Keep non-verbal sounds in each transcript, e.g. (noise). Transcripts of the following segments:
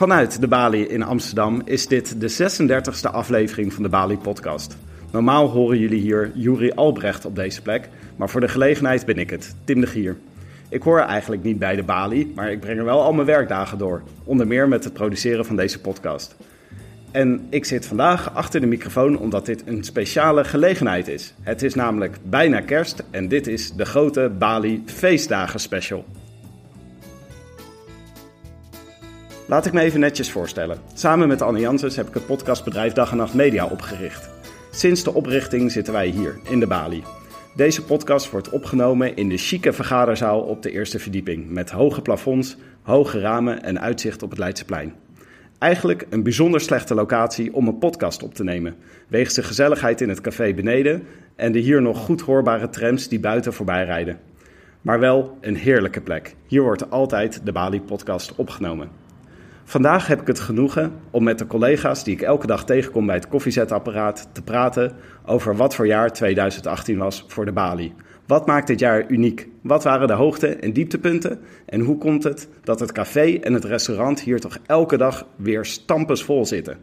Vanuit de Bali in Amsterdam is dit de 36e aflevering van de Bali Podcast. Normaal horen jullie hier Juri Albrecht op deze plek, maar voor de gelegenheid ben ik het, Tim de Gier. Ik hoor eigenlijk niet bij de Bali, maar ik breng er wel al mijn werkdagen door. Onder meer met het produceren van deze podcast. En ik zit vandaag achter de microfoon omdat dit een speciale gelegenheid is. Het is namelijk bijna kerst en dit is de grote Bali Feestdagen Special. Laat ik me even netjes voorstellen. Samen met Anne Janssens heb ik het podcastbedrijf Dag en Nacht Media opgericht. Sinds de oprichting zitten wij hier, in de Bali. Deze podcast wordt opgenomen in de chique vergaderzaal op de eerste verdieping... met hoge plafonds, hoge ramen en uitzicht op het Leidseplein. Eigenlijk een bijzonder slechte locatie om een podcast op te nemen... wegens de gezelligheid in het café beneden... en de hier nog goed hoorbare trams die buiten voorbij rijden. Maar wel een heerlijke plek. Hier wordt altijd de Bali-podcast opgenomen. Vandaag heb ik het genoegen om met de collega's die ik elke dag tegenkom bij het koffiezetapparaat te praten over wat voor jaar 2018 was voor de Bali. Wat maakt dit jaar uniek? Wat waren de hoogte- en dieptepunten? En hoe komt het dat het café en het restaurant hier toch elke dag weer stampensvol zitten?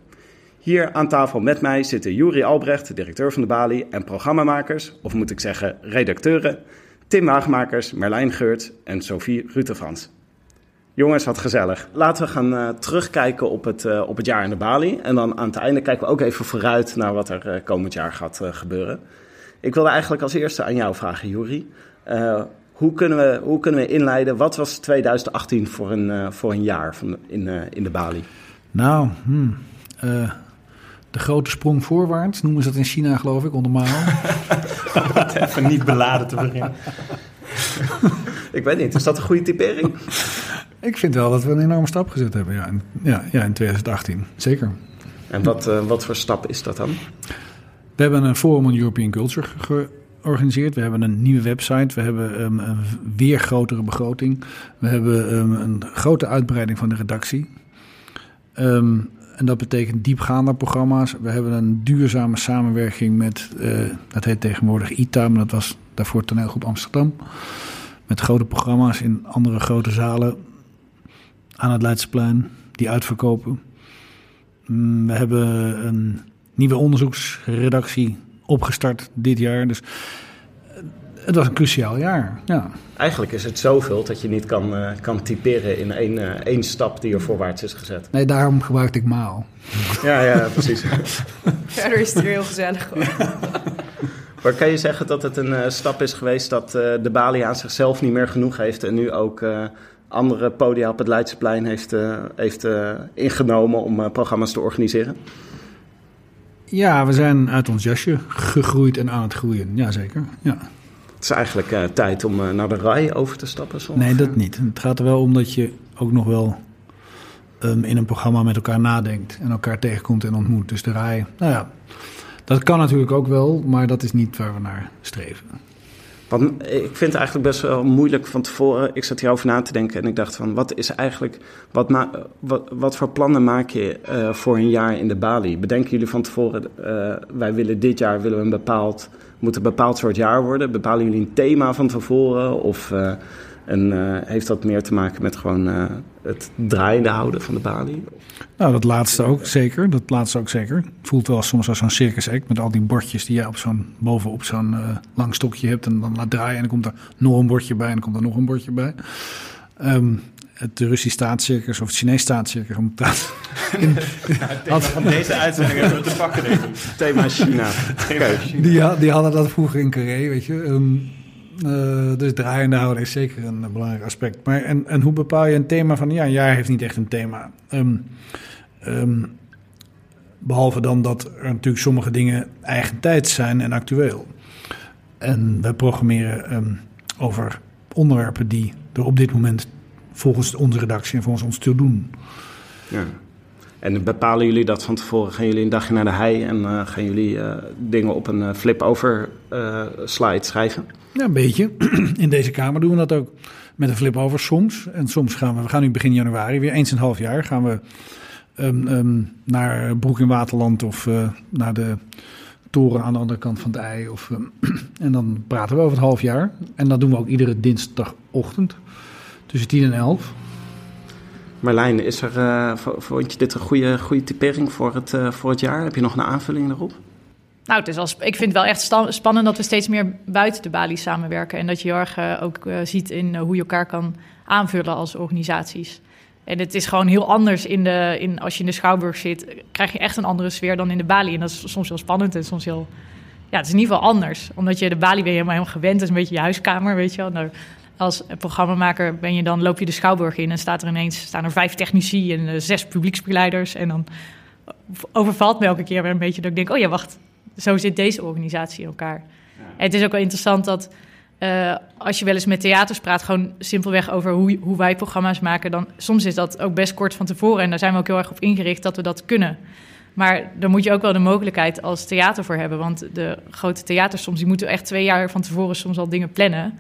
Hier aan tafel met mij zitten Juri Albrecht, directeur van de Bali, en programmamakers, of moet ik zeggen redacteuren, Tim Waagmakers, Merlijn Geurt en Sophie Rutefrans. Jongens, wat gezellig. Laten we gaan uh, terugkijken op het, uh, op het jaar in de Bali. En dan aan het einde kijken we ook even vooruit naar wat er uh, komend jaar gaat gebeuren. Ik wilde eigenlijk als eerste aan jou vragen, Juri. hoe, kunnen we, hoe kunnen we inleiden? Wat was 2018 voor een, voor een jaar van, in, in de Bali? Nou, hmm, de grote sprong voorwaarts noemen ze dat in China, geloof ik, onder Mao. (laughs) even niet beladen te beginnen. ik weet niet, is dat een goede typering? (laughs) Ik vind wel dat we een enorme stap gezet hebben, ja, in, ja, ja, in 2018. Zeker. En wat, uh, wat voor stap is dat dan? We hebben een Forum on European Culture georganiseerd. We hebben een nieuwe website. We hebben um, een weer grotere begroting. We hebben um, een grote uitbreiding van de redactie. Um, en dat betekent diepgaande programma's. We hebben een duurzame samenwerking met, uh, dat heet tegenwoordig ITA, maar dat was daarvoor toneelgroep Amsterdam. Met grote programma's in andere grote zalen aan het Leidseplein die uitverkopen. We hebben een nieuwe onderzoeksredactie opgestart dit jaar. Dus het was een cruciaal jaar. Ja. Eigenlijk is het zoveel dat je niet kan, uh, kan typeren in één, uh, één stap die er voorwaarts is gezet. Nee, daarom gebruikte ik maal. Ja, ja, precies. (laughs) Verder is het weer heel gezellig hoor. (laughs) Maar kan je zeggen dat het een uh, stap is geweest dat de Bali aan zichzelf niet meer genoeg heeft en nu ook andere podia op het Leidseplein heeft, uh, heeft uh, ingenomen om uh, programma's te organiseren? Ja, we zijn uit ons jasje gegroeid en aan het groeien. Jazeker, ja. Het is eigenlijk tijd om naar de rij over te stappen soms. Nee, dat niet. Het gaat er wel om dat je ook nog wel um, in een programma met elkaar nadenkt en elkaar tegenkomt en ontmoet. Dus de rij, nou ja, dat kan natuurlijk ook wel, maar dat is niet waar we naar streven. Want ik vind het eigenlijk best wel moeilijk van tevoren. Ik zat hierover na te denken en ik dacht van... wat is eigenlijk... wat, wat, wat voor plannen maak je uh, voor een jaar in de Bali? Bedenken jullie van tevoren... Uh, wij willen dit jaar willen we een bepaald... moet een bepaald soort jaar worden? Bepalen jullie een thema van tevoren? Of... Uh, en uh, heeft dat meer te maken met gewoon uh, het draaiende houden van de balie? Nou, dat laatste ook zeker. Dat laatste ook zeker. Het voelt wel soms als zo'n circus act met al die bordjes die je op zo'n, bovenop zo'n uh, lang stokje hebt en dan laat draaien en dan komt er nog een bordje bij en dan komt er nog een bordje bij. Um, het Russisch staatscircus of het Chinees staatscircus. Om (laughs) het in, ja, van deze uitzending hebben we te pakken. Denk ik. Thema China. Thema China. Die, die, hadden dat vroeger in Carré, weet je. Um, uh, dus draaiende houden is zeker een, een, belangrijk aspect. Maar en, en hoe bepaal je een thema van... Ja, een jaar heeft niet echt een thema. Um, um, behalve dan dat er natuurlijk sommige dingen eigen tijd zijn en actueel. En wij programmeren um, over onderwerpen die er op dit moment... volgens onze redactie en volgens ons toe doen. Ja. En bepalen jullie dat van tevoren? Gaan jullie een dagje naar de hei en uh, gaan jullie uh, dingen op een flip-over slide schrijven? Ja, een beetje. (clears throat) In deze kamer doen we dat ook met een flip-over soms. En soms gaan we, we gaan nu begin januari, weer eens een half jaar, gaan we um, um, naar Broek in Waterland of naar de toren aan de andere kant van het ei. Of, um, (clears throat) en dan praten we over het half jaar. En dat doen we ook iedere dinsdagochtend tussen 10 en 11. Marlijn, is er, uh, vond je dit een goede, goede typering voor het, uh, voor het jaar? Heb je nog een aanvulling daarop? Nou, het is wel, ik vind het wel echt spannend dat we steeds meer buiten de balie samenwerken. En dat je heel erg ook ziet in hoe je elkaar kan aanvullen als organisaties. En het is gewoon heel anders in de, in, als je in de Schouwburg zit, krijg je echt een andere sfeer dan in de balie. En dat is soms heel spannend en soms heel... Ja, het is in ieder geval anders. Omdat je de balie weer helemaal, helemaal gewend. Is een beetje je huiskamer, weet je wel. Nou, als programmamaker ben je dan, loop je de Schouwburg in en staat er ineens staan er vijf technici en uh, zes publieksbegeleiders. En dan overvalt me elke keer weer een beetje dat ik denk, oh ja, wacht, zo zit deze organisatie in elkaar. Ja. En het is ook wel interessant dat uh, als je wel eens met theaters praat, gewoon simpelweg over hoe, hoe wij programma's maken, dan soms is dat ook best kort van tevoren. En daar zijn we ook heel erg op ingericht dat we dat kunnen. Maar daar moet je ook wel de mogelijkheid als theater voor hebben. Want de grote theaters soms, die moeten echt twee jaar van tevoren soms al dingen plannen.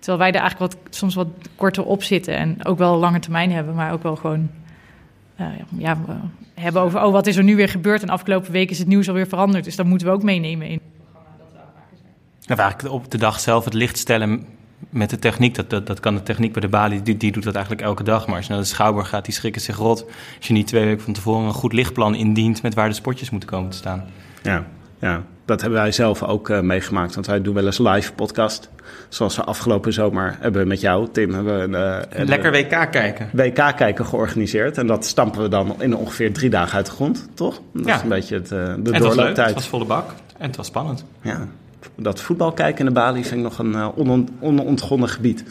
Terwijl wij er eigenlijk wat, soms wat korter op zitten. En ook wel lange termijn hebben, maar ook wel gewoon uh, ja, we hebben over... oh, wat is er nu weer gebeurd? En afgelopen week is het nieuws alweer veranderd. Dus dat moeten we ook meenemen in nou, eigenlijk op de dag zelf het licht stellen met de techniek. Dat, dat, dat kan de techniek bij de balie, die, die doet dat eigenlijk elke dag. Maar als je naar de schouwburg gaat, die schrikken zich rot. Als je niet twee weken van tevoren een goed lichtplan indient met waar de spotjes moeten komen te staan. Ja, ja. Dat hebben wij zelf ook uh, meegemaakt. Want wij doen wel eens live podcast. Zoals we afgelopen zomer hebben met jou, Tim, hebben we een, uh, lekker WK kijken. WK kijken georganiseerd. En dat stampen we dan in ongeveer drie dagen uit de grond, toch? Dat ja. is een beetje het, uh, de doorlooptijd. Het was volle bak en het was spannend. Ja, dat voetbal kijken in de Bali vind ik nog een onontgonnen gebied.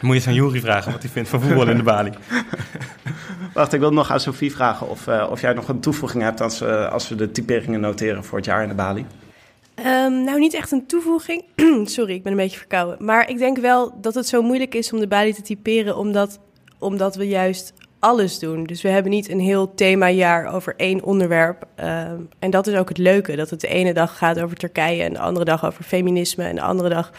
Moet je eens aan Jury vragen wat hij vindt van voetbal in de Bali. (laughs) Wacht, ik wil nog aan Sophie vragen of, uh, of jij nog een toevoeging hebt als, uh, als we de typeringen noteren voor het jaar in de Bali. Um, nou, niet echt een toevoeging. (clears throat) Sorry, ik ben een beetje verkouden. Maar ik denk wel dat het zo moeilijk is om de Bali te typeren, omdat, omdat we juist alles doen. Dus we hebben niet een heel themajaar over één onderwerp. Uh, en dat is ook het leuke, dat het de ene dag gaat over Turkije... en de andere dag over feminisme en de andere dag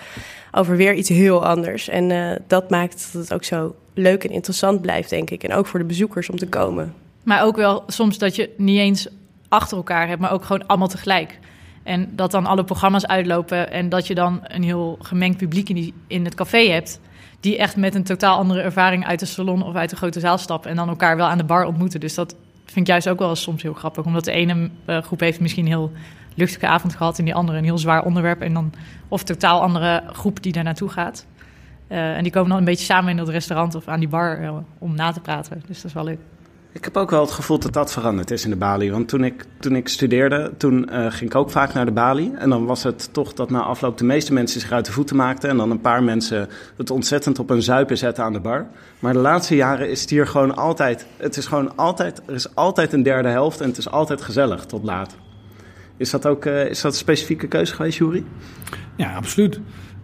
over weer iets heel anders. En uh, dat maakt dat het ook zo leuk en interessant blijft, denk ik. En ook voor de bezoekers om te komen. Maar ook wel soms dat je niet eens achter elkaar hebt, maar ook gewoon allemaal tegelijk. En dat dan alle programma's uitlopen en dat je dan een heel gemengd publiek in, die, in het café hebt die echt met een totaal andere ervaring uit de salon of uit de grote zaal stappen en dan elkaar wel aan de bar ontmoeten. Dus dat vind ik juist ook wel soms heel grappig, omdat de ene uh, groep heeft misschien een heel luchtige avond gehad en die andere een heel zwaar onderwerp en dan of totaal andere groep die daar naartoe gaat. Uh, en die komen dan een beetje samen in dat restaurant of aan die bar uh, om na te praten. Dus dat is wel leuk. Ik heb ook wel het gevoel dat dat veranderd is in de Bali. Want toen ik, toen ik studeerde, toen uh, ging ik ook vaak naar de Bali. En dan was het toch dat na afloop de meeste mensen zich uit de voeten maakten. En dan een paar mensen het ontzettend op een zuipen zetten aan de bar. Maar de laatste jaren is het hier gewoon altijd... Het is gewoon altijd... Er is altijd een derde helft en het is altijd gezellig tot laat. Is dat ook uh, is dat een specifieke keuze geweest, Jury? Ja, absoluut.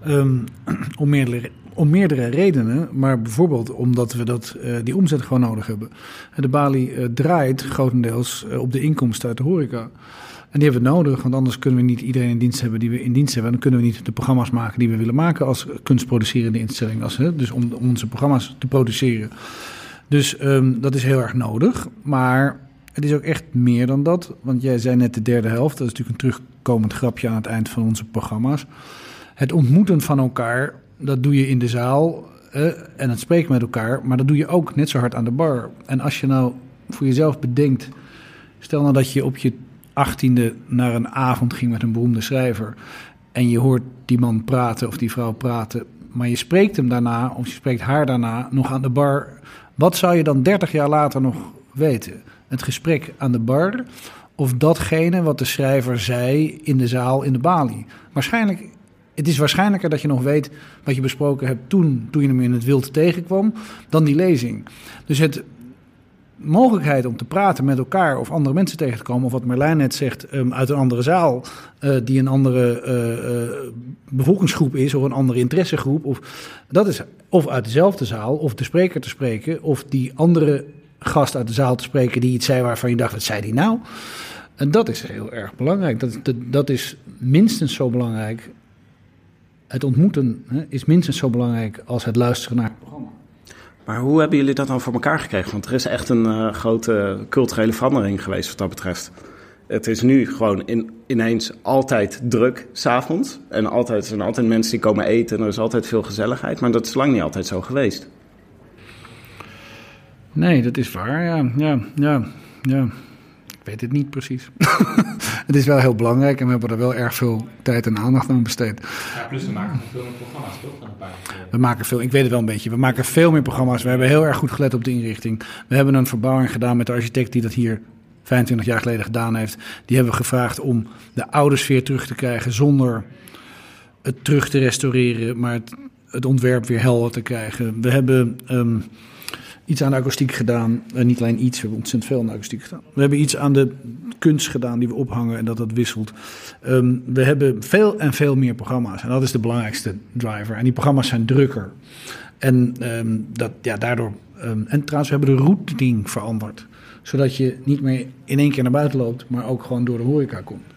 Um, (clears throat) om meerdere om meerdere redenen, maar bijvoorbeeld omdat we dat, uh, die omzet gewoon nodig hebben. De Bali uh, draait grotendeels uh, op de inkomsten uit de horeca. En die hebben we nodig, want anders kunnen we niet iedereen in dienst hebben die we in dienst hebben. En dan kunnen we niet de programma's maken die we willen maken als kunstproducerende instelling. Als, hè, dus om, onze programma's te produceren. Dus um, dat is heel erg nodig. Maar het is ook echt meer dan dat. Want jij zei net de derde helft. Dat is natuurlijk een terugkomend grapje aan het eind van onze programma's. Het ontmoeten van elkaar dat doe je in de zaal en het spreken met elkaar, maar dat doe je ook net zo hard aan de bar. En als je nou voor jezelf bedenkt, stel nou dat je op je achttiende naar een avond ging met een beroemde schrijver en je hoort die man praten of die vrouw praten, maar je spreekt hem daarna of je spreekt haar daarna nog aan de bar. Wat zou je dan 30 jaar later nog weten? Het gesprek aan de bar of datgene wat de schrijver zei in de zaal in de balie? Waarschijnlijk het is waarschijnlijker dat je nog weet wat je besproken hebt toen, toen je hem in het wild tegenkwam, dan die lezing. Dus het mogelijkheid om te praten met elkaar of andere mensen tegen te komen, of wat Merlijn net zegt, um, uit een andere zaal, uh, die een andere uh, uh, bevolkingsgroep is, of een andere interessegroep, of, dat is, of uit dezelfde zaal, of de spreker te spreken, of die andere gast uit de zaal te spreken die iets zei waarvan je dacht, wat zei die nou? En dat is heel erg belangrijk. Dat, dat is minstens zo belangrijk het ontmoeten hè, is minstens zo belangrijk als het luisteren naar het programma. Maar hoe hebben jullie dat dan voor elkaar gekregen? Want er is echt een uh, grote culturele verandering geweest wat dat betreft. Het is nu gewoon in, ineens altijd druk s'avonds. En altijd, er zijn altijd mensen die komen eten en er is altijd veel gezelligheid. Maar dat is lang niet altijd zo geweest. Nee, dat is waar. Ja, ja, ja, ja. Ik weet het niet precies. (laughs) het is wel heel belangrijk en we hebben er wel erg veel tijd en aandacht aan besteed. Ja, plus we maken veel meer programma's, toch? Dan een paar keer. We maken veel, ik weet het wel een beetje, we maken veel meer programma's. We hebben heel erg goed gelet op de inrichting. We hebben een verbouwing gedaan met de architect die dat hier 25 jaar geleden gedaan heeft. Die hebben we gevraagd om de oude sfeer terug te krijgen zonder het terug te restaureren, maar het, het ontwerp weer helder te krijgen. We hebben ehm, iets aan de akoestiek gedaan. En niet alleen iets, we hebben ontzettend veel aan de akoestiek gedaan. We hebben iets aan de kunst gedaan die we ophangen en dat dat wisselt. Ehm, we hebben veel en veel meer programma's. En dat is de belangrijkste driver. En die programma's zijn drukker. En ehm, dat, ja, daardoor. ehm, en trouwens, we hebben de routing veranderd. Zodat je niet meer in één keer naar buiten loopt, maar ook gewoon door de horeca komt.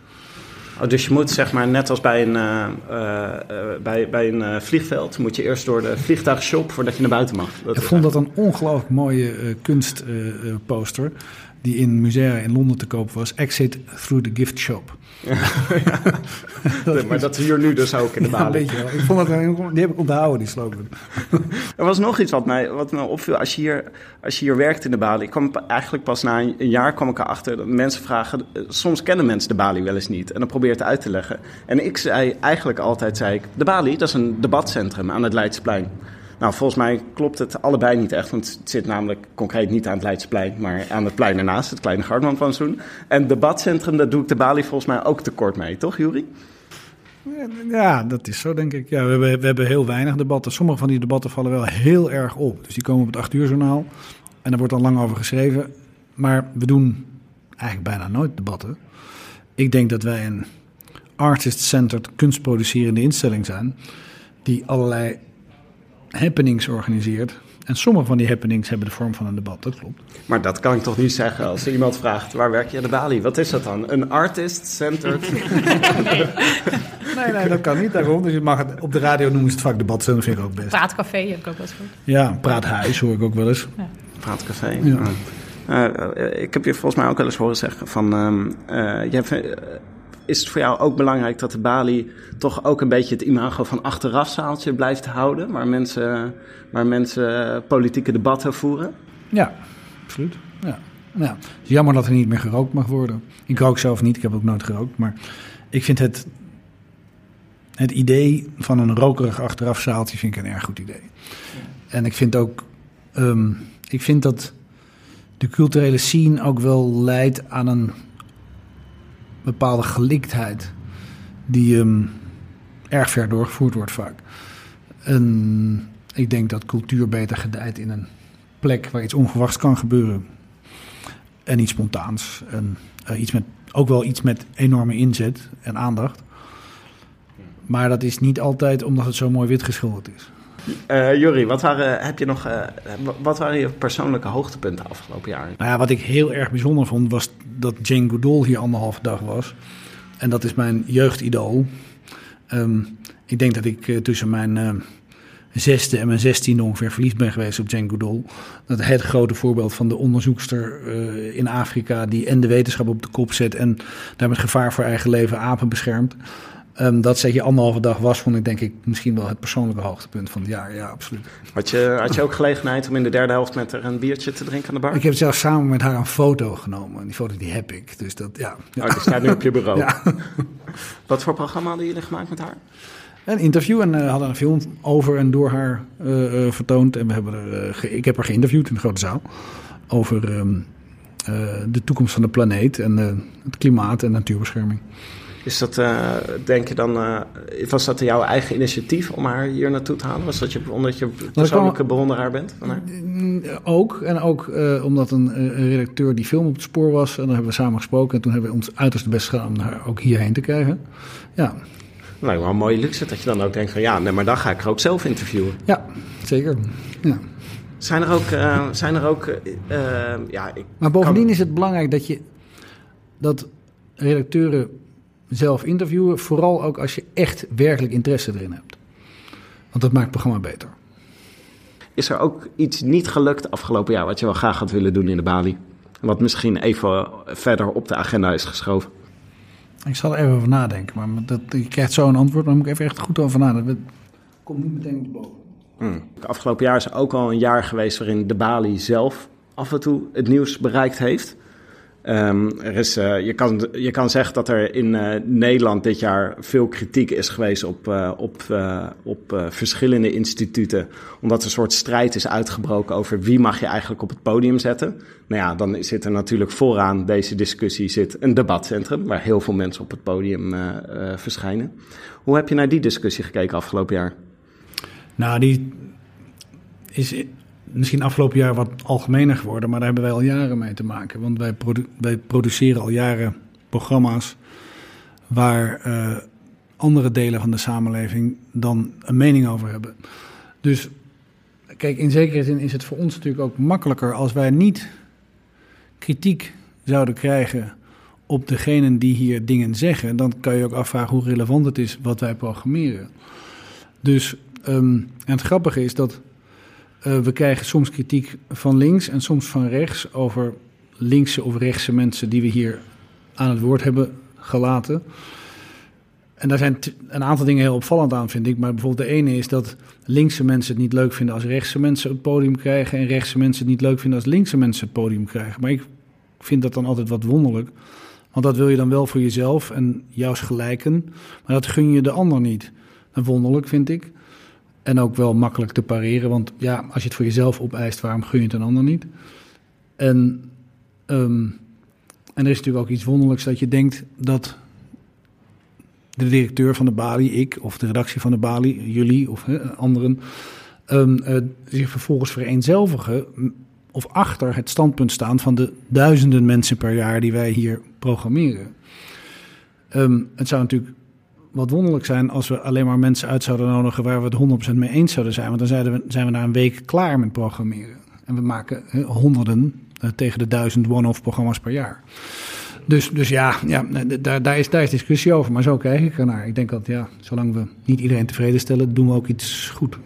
Oh, dus je moet zeg maar net als bij een, eh, eh, eh, bij, bij een vliegveld, moet je eerst door de vliegtuigshop voordat je naar buiten mag. Dat Ik vond dat een ongelooflijk mooie kunstposter. Die in musea in Londen te koop was. Exit through the gift shop. (laughs) (laughs) Nee, maar dat is hier nu dus ook in de Ja, Bali. weet je wel. Ik vond dat, die heb ik onthouden, die slogan. (laughs) Er was nog iets wat mij, wat me opviel. Als je, hier, als je hier werkt in de Bali, ik kwam eigenlijk pas na een, een jaar kwam ik erachter dat mensen vragen. eh, Soms kennen mensen de Bali wel eens niet. En dan probeer je het uit te leggen. En ik zei eigenlijk altijd, zei ik, de Bali, dat is een debatcentrum aan het Leidseplein. Nou, volgens mij klopt het allebei niet echt. Want het zit namelijk concreet niet aan het Leidseplein, maar aan het plein ernaast, het kleine Gardmanplantsoen. En debatcentrum, daar doe ik de Bali volgens mij ook tekort mee, toch, Juri? Ja, dat is zo, denk ik. Ja, we, hebben, we hebben heel weinig debatten. Sommige van die debatten vallen wel heel erg op. Dus die komen op het 8 uur journaal. En daar wordt dan lang over geschreven. Maar we doen eigenlijk bijna nooit debatten. Ik denk dat wij een artist-centered kunstproducerende instelling zijn. Die allerlei happenings organiseert. En sommige van die happenings hebben de vorm van een debat, dat klopt. Maar dat kan ik toch niet zeggen als iemand vraagt, waar werk je aan de Bali? Wat is dat dan? Een artist-centered... (laughs) Nee, nee, dat kan niet daarom. Dus je mag het, op de radio noemen ze het vaak debat, dat vind ik ook best. Praatcafé heb ik ook wel eens gehoord. Ja, praathuis hoor ik ook wel eens. Praatcafé. Ja. Eh, eh, ik heb je volgens mij ook wel eens horen zeggen van... ehm, eh, vindt- eh, is het voor jou ook belangrijk dat de Bali toch ook een beetje het imago van achterafzaaltje blijft houden? Waar mensen, waar mensen eh, politieke debatten voeren? Ja, absoluut. Ja. Ja. Het is jammer dat er niet meer gerookt mag worden. Ik rook zelf niet, ik heb ook nooit gerookt. Maar ik vind het, het idee van een rokerig achterafzaaltje vind ik een erg goed idee. En ik vind ook, ehm, ik vind dat de culturele scene ook wel leidt aan een bepaalde geliktheid. Die ehm, erg ver doorgevoerd wordt vaak. En ik denk dat cultuur beter gedijt in een plek waar iets onverwachts kan gebeuren. En iets spontaans. En eh, iets met, ook wel iets met enorme inzet en aandacht. Maar dat is niet altijd omdat het zo mooi wit geschilderd is. Eh Juri, wat waren, heb je nog, eh, wat waren je persoonlijke hoogtepunten afgelopen jaar? Nou ja, wat ik heel erg bijzonder vond, was dat Jane Goodall hier anderhalve dag was. En dat is mijn jeugdidool. Ehm, ik denk dat ik eh, tussen mijn zesde en mijn zestiende ongeveer verliefd ben geweest op Jane Goodall. Dat het grote voorbeeld van de onderzoekster in Afrika... die en de wetenschap op de kop zet en daar met gevaar voor eigen leven apen beschermt. Ehm, dat zij hier anderhalve dag was, vond ik denk ik misschien wel het persoonlijke hoogtepunt van het jaar. Ja, absoluut. Had je, had je ook gelegenheid om in de derde helft met haar een biertje te drinken aan de bar? Ik heb zelfs samen met haar een foto genomen. En die foto die heb ik. Dus dat, ja. ja. Oh, die staat nu op je bureau. (laughs) Ja. Wat voor programma hadden jullie gemaakt met haar? Een interview en eh, hadden een film over en door haar eh, eh, vertoond. En we hebben er, ik heb haar geïnterviewd in de grote zaal. Over ehm, eh, de toekomst van de planeet en het klimaat en natuurbescherming. Is dat, eh, denk je dan, eh, was dat jouw eigen initiatief om haar hier naartoe te halen? Was dat je, omdat je persoonlijke bewonderaar bent van haar? Mm, Ook. En ook eh, omdat een, redacteur die film op het spoor was. En dan hebben we samen gesproken. En toen hebben we ons uiterste best gedaan om haar ook hierheen te krijgen. Ja, Nou, wel een mooie luxe dat je dan ook denkt van ja, nee, maar dan ga ik haar ook zelf interviewen. ja zeker. Ja. Zijn er ook, zijn er ook ja, ik Maar bovendien kan- is het belangrijk dat je dat redacteuren zelf interviewen, vooral ook als je echt werkelijk interesse erin hebt. Want dat maakt het programma beter. is er ook iets niet gelukt afgelopen jaar wat je wel graag had willen doen in de Bali? Wat misschien even verder op de agenda is geschoven. Ik zal er even over nadenken, maar dat, je krijgt zo een antwoord, maar daar moet ik even echt goed over nadenken. Komt niet meteen te boven. Hmm. Afgelopen jaar is ook al een jaar geweest waarin de Bali zelf af en toe het nieuws bereikt heeft. Ehm, er is, uh, je, kan, je kan zeggen dat er in uh, Nederland dit jaar veel kritiek is geweest op, uh, op, op verschillende instituten. Omdat er een soort strijd is uitgebroken over wie mag je eigenlijk op het podium zetten. Nou ja, dan zit er natuurlijk vooraan deze discussie zit een debatcentrum waar heel veel mensen op het podium verschijnen. Hoe heb je naar die discussie gekeken afgelopen jaar? Nou, die is misschien afgelopen jaar wat algemener geworden, maar daar hebben wij al jaren mee te maken. Want wij, wij produceren al jaren programma's waar uh, andere delen van de samenleving dan een mening over hebben. Dus kijk, in zekere zin is het voor ons natuurlijk ook makkelijker als wij niet kritiek zouden krijgen op degenen die hier dingen zeggen. Dan kan je ook afvragen hoe relevant het is wat wij programmeren. Dus, um, en het grappige is dat uh, we krijgen soms kritiek van links en soms van rechts over linkse of rechtse mensen die we hier aan het woord hebben gelaten. En daar zijn een aantal dingen heel opvallend aan, vind ik. Maar bijvoorbeeld de ene is dat linkse mensen het niet leuk vinden als rechtse mensen het podium krijgen. En rechtse mensen het niet leuk vinden als linkse mensen het podium krijgen. Maar ik vind dat dan altijd wat wonderlijk. Want dat wil je dan wel voor jezelf en jouw gelijken. Maar dat gun je de ander niet. En wonderlijk vind ik. En ook wel makkelijk te pareren. Want ja, als je het voor jezelf opeist, waarom gun je het een ander niet? En, en er is natuurlijk ook iets wonderlijks dat je denkt dat de directeur van de Bali, ik, of de redactie van de Bali, jullie of anderen, um, uh, zich vervolgens vereenzelvigen of achter het standpunt staan van de duizenden mensen per jaar die wij hier programmeren. Um, het zou natuurlijk wat wonderlijk zijn als we alleen maar mensen uit zouden nodigen waar we het 100% mee eens zouden zijn. Want dan zijn we, zijn we na een week klaar met programmeren. En we maken honderden uh, tegen de duizend one-off programma's per jaar. Dus, dus ja, ja daar, daar, is, daar is discussie over. Maar zo kijk ik ernaar. Ik denk dat ja, zolang we niet iedereen tevreden stellen, doen we ook iets goed.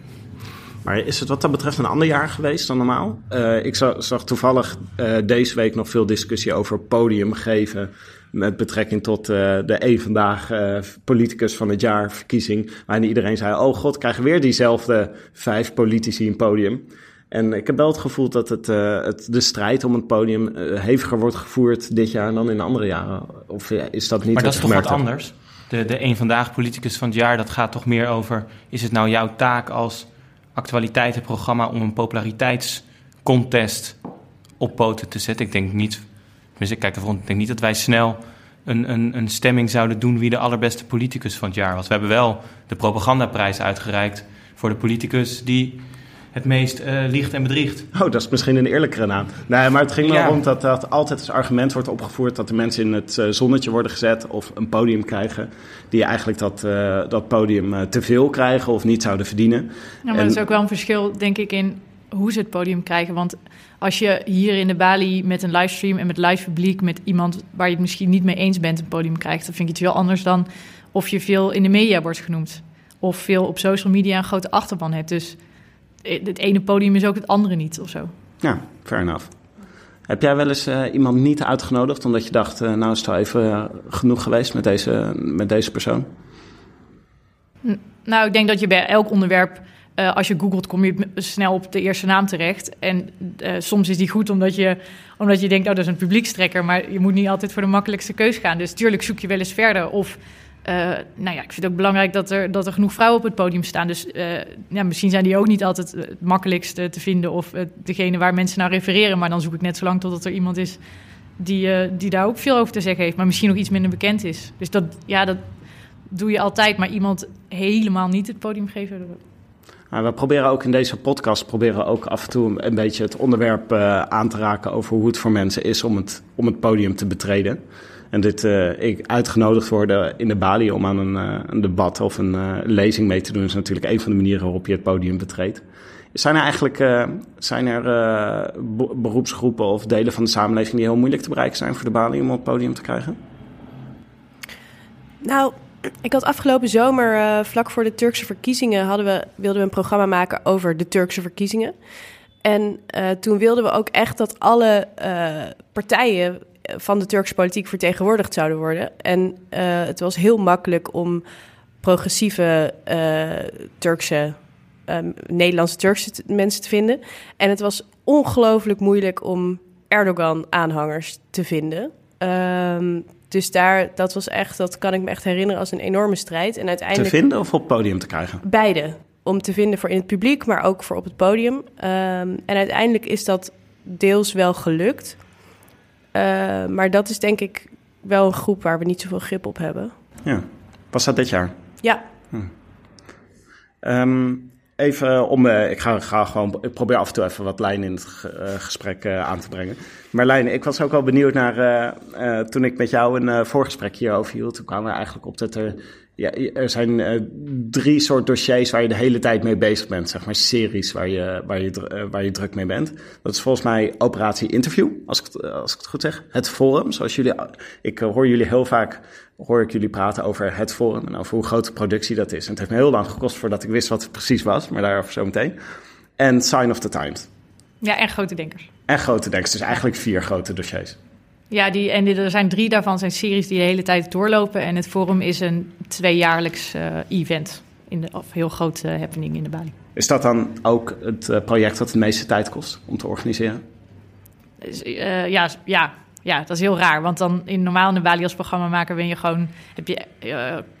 Maar is het wat dat betreft een ander jaar geweest dan normaal? Uh, ik zag, toevallig deze week nog veel discussie over podium geven met betrekking tot uh, de één vandaag uh, politicus van het jaar verkiezing. Waarin iedereen zei: Oh god, krijgen weer diezelfde vijf politici een podium. En ik heb wel het gevoel dat het, uh, het, de strijd om het podium heviger wordt gevoerd dit jaar dan in andere jaren. Of is dat niet Maar dat is toch wat anders? De, de één vandaag politicus van het jaar, dat gaat toch meer over... is het nou jouw taak als actualiteitenprogramma om een populariteitscontest op poten te zetten? Ik denk niet dus ik kijk ervan, ik denk niet dat wij snel een, een, een stemming zouden doen wie de allerbeste politicus van het jaar was. We hebben wel de propagandaprijs uitgereikt voor de politicus die het meest uh, liegt en bedriegt. Oh, dat is misschien een eerlijkere naam. Nee, maar het ging wel ja. rond dat, dat altijd als argument wordt opgevoerd dat de mensen in het uh, zonnetje worden gezet of een podium krijgen, die eigenlijk dat, uh, dat podium te veel krijgen of niet zouden verdienen. Ja, maar en... er is ook wel een verschil, denk ik, in hoe ze het podium krijgen. Want als je hier in de Bali met een livestream en met live publiek, met iemand waar je het misschien niet mee eens bent, een podium krijgt, dan vind ik het wel anders dan of je veel in de media wordt genoemd. Of veel op social media een grote achterban hebt. Dus het ene podium is ook het andere niet of zo. Ja, fair enough. Heb jij wel eens uh, iemand niet uitgenodigd omdat je dacht, uh, nou is het wel even uh, genoeg geweest met deze, met deze persoon? N nou, ik denk dat je bij elk onderwerp uh, als je googelt, kom je snel op de eerste naam terecht. En uh, soms is die goed omdat je, omdat je denkt, oh, dat is een publiekstrekker. Maar je moet niet altijd voor de makkelijkste keus gaan. Dus tuurlijk zoek je wel eens verder. Of, uh, nou ja, ik vind het ook belangrijk dat er, dat er genoeg vrouwen op het podium staan. Dus ja, misschien zijn die ook niet altijd het makkelijkste te vinden. Of degene waar mensen naar refereren. Maar dan zoek ik net zo lang totdat er iemand is die, die daar ook veel over te zeggen heeft. Maar misschien nog iets minder bekend is. Dus dat, ja, dat doe je altijd. Maar iemand helemaal niet het podium geven... We proberen ook in deze podcast proberen ook af en toe een beetje het onderwerp uh, aan te raken over hoe het voor mensen is om het, om het podium te betreden. En dit uh, ik uitgenodigd worden in de Bali om aan een, uh, een debat of een lezing mee te doen, is natuurlijk een van de manieren waarop je het podium betreedt. Zijn er eigenlijk zijn er, beroepsgroepen of delen van de samenleving die heel moeilijk te bereiken zijn voor de Bali om op het podium te krijgen? Nou, ik had afgelopen zomer, uh, vlak voor de Turkse verkiezingen, hadden we, wilden we een programma maken over de Turkse verkiezingen. En uh, toen wilden we ook echt dat alle uh, partijen van de Turkse politiek vertegenwoordigd zouden worden. En het was heel makkelijk om progressieve Turkse, Nederlandse Turkse mensen te vinden. En het was ongelooflijk moeilijk om Erdogan-aanhangers te vinden. Ehm, dus daar, dat was echt, dat kan ik me echt herinneren als een enorme strijd. En uiteindelijk. Te vinden of op het podium te krijgen? Beide. Om te vinden voor in het publiek, maar ook voor op het podium. Ehm, en uiteindelijk is dat deels wel gelukt. Uh, maar dat is denk ik wel een groep waar we niet zoveel grip op hebben. Ja. Was dat dit jaar? Ja. Hm. Um, even om, uh, ik ga, gewoon, ik probeer af en toe even wat lijn in het uh, gesprek aan te brengen. Marlijn, ik was ook wel benieuwd naar, toen ik met jou een voorgesprek hierover hield, toen kwamen we eigenlijk op dat er ja, er zijn drie soort dossiers waar je de hele tijd mee bezig bent. Zeg maar series waar je, waar je, waar je druk mee bent. Dat is volgens mij Operatie Interview, als ik, als ik het goed zeg. Het Forum, zoals jullie... Ik hoor jullie heel vaak hoor ik jullie praten over het Forum en over hoe groot de productie dat is. En het heeft me heel lang gekost voordat ik wist wat het precies was, maar daarover zo meteen. En Sign of the Times. Ja, en Grote Denkers. En Grote Denkers, dus eigenlijk vier grote dossiers. Ja, die, en er zijn drie daarvan zijn series die de hele tijd doorlopen. En het Forum is een tweejaarlijks uh, event, in de, of heel grote uh, happening in de Bali. Is dat dan ook het uh, project dat de meeste tijd kost om te organiseren? ja, ja, ja, dat is heel raar. Want dan in normaal in de Bali als programmamaker ben je gewoon, heb je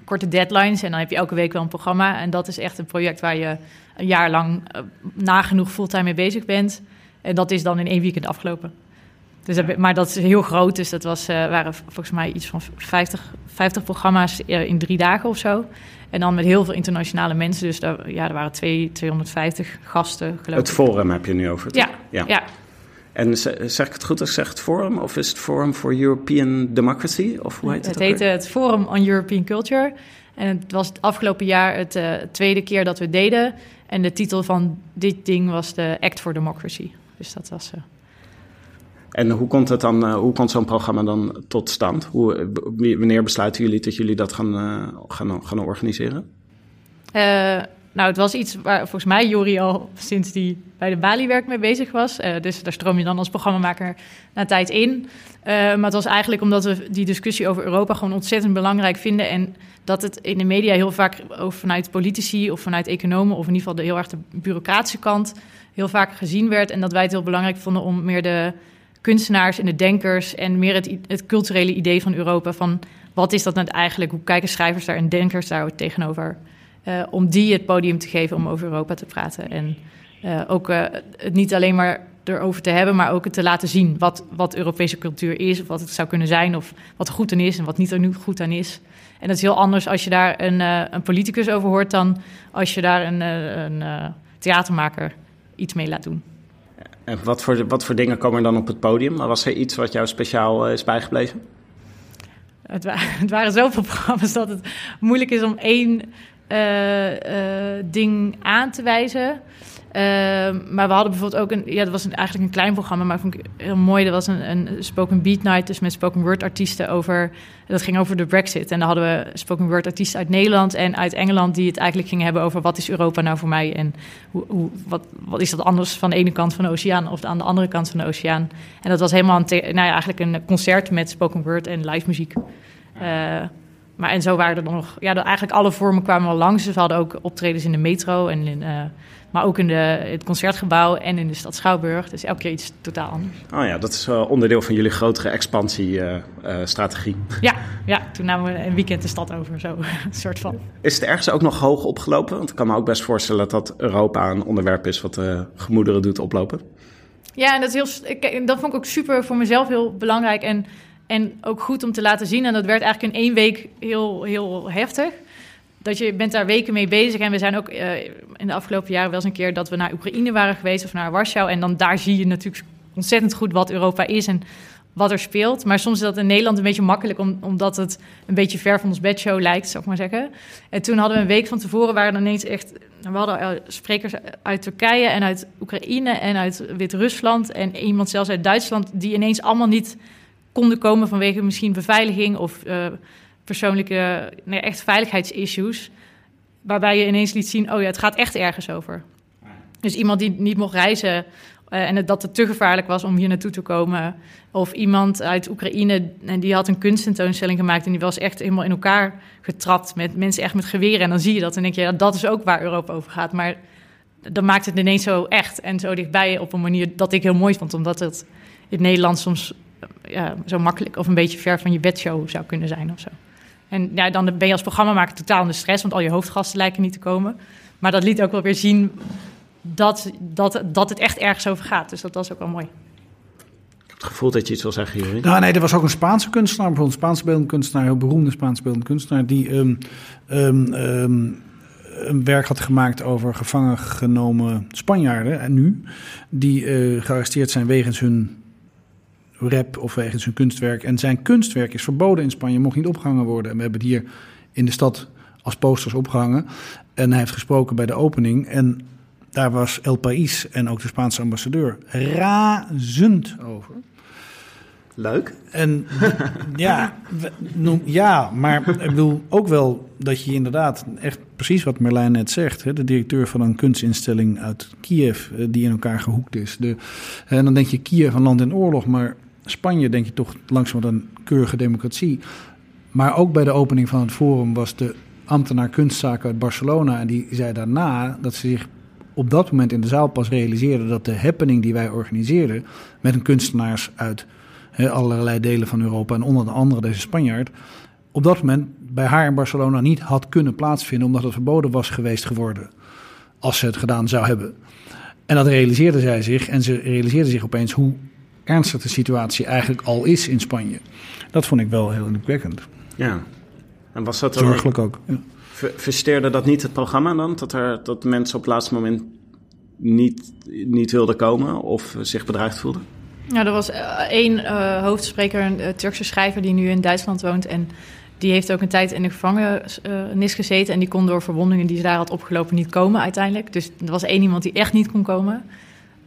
korte deadlines en dan heb je elke week wel een programma. En dat is echt een project waar je een jaar lang nagenoeg fulltime mee bezig bent. En dat is dan in één weekend afgelopen. Dus dat, maar dat is heel groot. Dus dat was, uh, waren volgens mij iets van 50, 50 programma's in drie dagen of zo. En dan met heel veel internationale mensen. Dus daar, ja, er waren twee, 250 gasten, geloof Het forum heb je nu over. Het, ja, ja. ja. En zeg ik het goed als ik zeg het forum? Of is het Forum for European Democracy? Of hoe heet het? Het heette het Forum on European Culture. En het was het afgelopen jaar het uh, tweede keer dat we deden. En de titel van dit ding was de Act for Democracy. Dus dat was... Uh, en hoe komt, het dan, uh, hoe komt zo'n programma dan tot stand? Hoe, wanneer besluiten jullie dat jullie dat gaan, gaan, gaan organiseren? Nou, het was iets waar volgens mij Jori al sinds die bij de Bali-werk mee bezig was. dus daar stroom je dan als programmamaker na tijd in. maar het was eigenlijk omdat we die discussie over Europa gewoon ontzettend belangrijk vinden. En dat het in de media heel vaak vanuit politici of vanuit economen... of in ieder geval de heel erg de bureaucratische kant heel vaak gezien werd. En dat wij het heel belangrijk vonden om meer de kunstenaars en de denkers en meer het, het culturele idee van Europa. Van wat is dat nou eigenlijk? Hoe kijken schrijvers daar en denkers daar tegenover? Uh, om die het podium te geven om over Europa te praten. En uh, ook uh, het niet alleen maar erover te hebben, maar ook het te laten zien wat, wat Europese cultuur is, of wat het zou kunnen zijn, of wat er goed aan is en wat niet er nu goed aan is. En dat is heel anders als je daar een, een politicus over hoort dan als je daar een, een theatermaker iets mee laat doen. En wat voor, wat voor dingen komen er dan op het podium? Was er iets wat jou speciaal is bijgebleven? Het, wa (laughs) het, waren zoveel programma's dat het moeilijk is om één ding aan te wijzen. maar we hadden bijvoorbeeld ook een, ja, dat was eigenlijk een klein programma, maar vond ik heel mooi. Dat was een, een spoken beat night, dus met spoken word artiesten over, dat ging over de Brexit. En dan hadden we spoken word artiesten uit Nederland en uit Engeland die het eigenlijk gingen hebben over wat is Europa nou voor mij en hoe, hoe, wat, wat is dat anders van de ene kant van de oceaan of aan de andere kant van de oceaan. En dat was helemaal een, nou ja, eigenlijk een concert met spoken word en live muziek. Uh, maar en zo waren er nog, ja, eigenlijk alle vormen kwamen wel langs. Dus we hadden ook optredens in de metro en in, uh, maar ook in de, het concertgebouw en in de stad Schouwburg. Dus elke keer iets totaal anders. Oh ja, dat is uh, onderdeel van jullie grotere expansiestrategie. Uh, ja, ja, toen namen we een weekend de stad over, zo (laughs) een soort van. Is het ergens ook nog hoog opgelopen? Want ik kan me ook best voorstellen dat Europa een onderwerp is wat de gemoederen doet oplopen. Ja, en dat, is heel, ik, dat vond ik ook super voor mezelf heel belangrijk en, en ook goed om te laten zien. En dat werd eigenlijk in één week heel, heel heftig dat je bent daar weken mee bezig. En we zijn ook uh, in de afgelopen jaren wel eens een keer dat we naar Oekraïne waren geweest of naar Warschau. En dan daar zie je natuurlijk ontzettend goed wat Europa is en wat er speelt. Maar soms is dat in Nederland een beetje makkelijk, om, omdat het een beetje ver van ons bedshow lijkt, zou ik maar zeggen. En toen hadden we een week van tevoren, waren er ineens echt... We hadden sprekers uit Turkije en uit Oekraïne en uit Wit-Rusland... en iemand zelfs uit Duitsland, die ineens allemaal niet konden komen vanwege misschien beveiliging of... Uh, persoonlijke, nee, echt veiligheidsissues. Waarbij je ineens liet zien, oh ja, het gaat echt ergens over. Dus iemand die niet mocht reizen uh, en dat het te gevaarlijk was om hier naartoe te komen. Of iemand uit Oekraïne en die had een kunstentoonstelling gemaakt en die was echt helemaal in elkaar getrapt met mensen echt met geweren. En dan zie je dat en denk je, ja, dat is ook waar Europa over gaat. Maar dan maakt het ineens zo echt en zo dichtbij op een manier dat ik heel mooi vond. Omdat het in het Nederlands soms ja, zo makkelijk of een beetje ver van je bedshow zou kunnen zijn of zo. En ja, dan ben je als programmamaker totaal in de stress, want al je hoofdgasten lijken niet te komen. Maar dat liet ook wel weer zien dat, dat, dat het echt ergens over gaat. Dus dat was ook wel mooi. Ik heb het gevoel dat je iets wil zeggen. Nou, nee, er was ook een Spaanse kunstenaar, bijvoorbeeld een Spaanse beeldend kunstenaar, een heel beroemde Spaanse beeldend kunstenaar, die um, um, um, een werk had gemaakt over gevangen genomen Spanjaarden, en nu, die uh, gearresteerd zijn wegens hun rap of wegens hun kunstwerk. En zijn kunstwerk is verboden in Spanje, mocht niet opgehangen worden. En we hebben het hier in de stad als posters opgehangen. En hij heeft gesproken bij de opening. En daar was El País en ook de Spaanse ambassadeur razend over. Leuk. En ja, ja, maar ik bedoel ook wel dat je inderdaad echt precies wat Merlijn net zegt. Hè, de directeur van een kunstinstelling uit Kiev die in elkaar gehoekt is. De, en dan denk je Kiev een land in oorlog, maar Spanje denk je toch langzaam een keurige democratie. Maar ook bij de opening van het forum was de ambtenaar kunstzaken uit Barcelona. En die zei daarna dat ze zich op dat moment in de zaal pas realiseerden dat de happening die wij organiseerden met een kunstenaars uit allerlei delen van Europa en onder andere deze Spanjaard, op dat moment bij haar in Barcelona niet had kunnen plaatsvinden omdat het verboden was geweest geworden als ze het gedaan zou hebben. En dat realiseerde zij zich en ze realiseerde zich opeens hoe ernstig de situatie eigenlijk al is in Spanje. Dat vond ik wel heel indrukwekkend. Ja. En was dat Zorgelijk ook. Ja. Versteerde dat niet het programma dan? Dat, er, dat mensen op het laatste moment niet, niet wilden komen of zich bedreigd voelden? Ja, er was één uh, hoofdspreker, een uh, Turkse schrijver die nu in Duitsland woont. En die heeft ook een tijd in de gevangenis gezeten. En die kon door verwondingen die ze daar had opgelopen niet komen uiteindelijk. Dus er was één iemand die echt niet kon komen.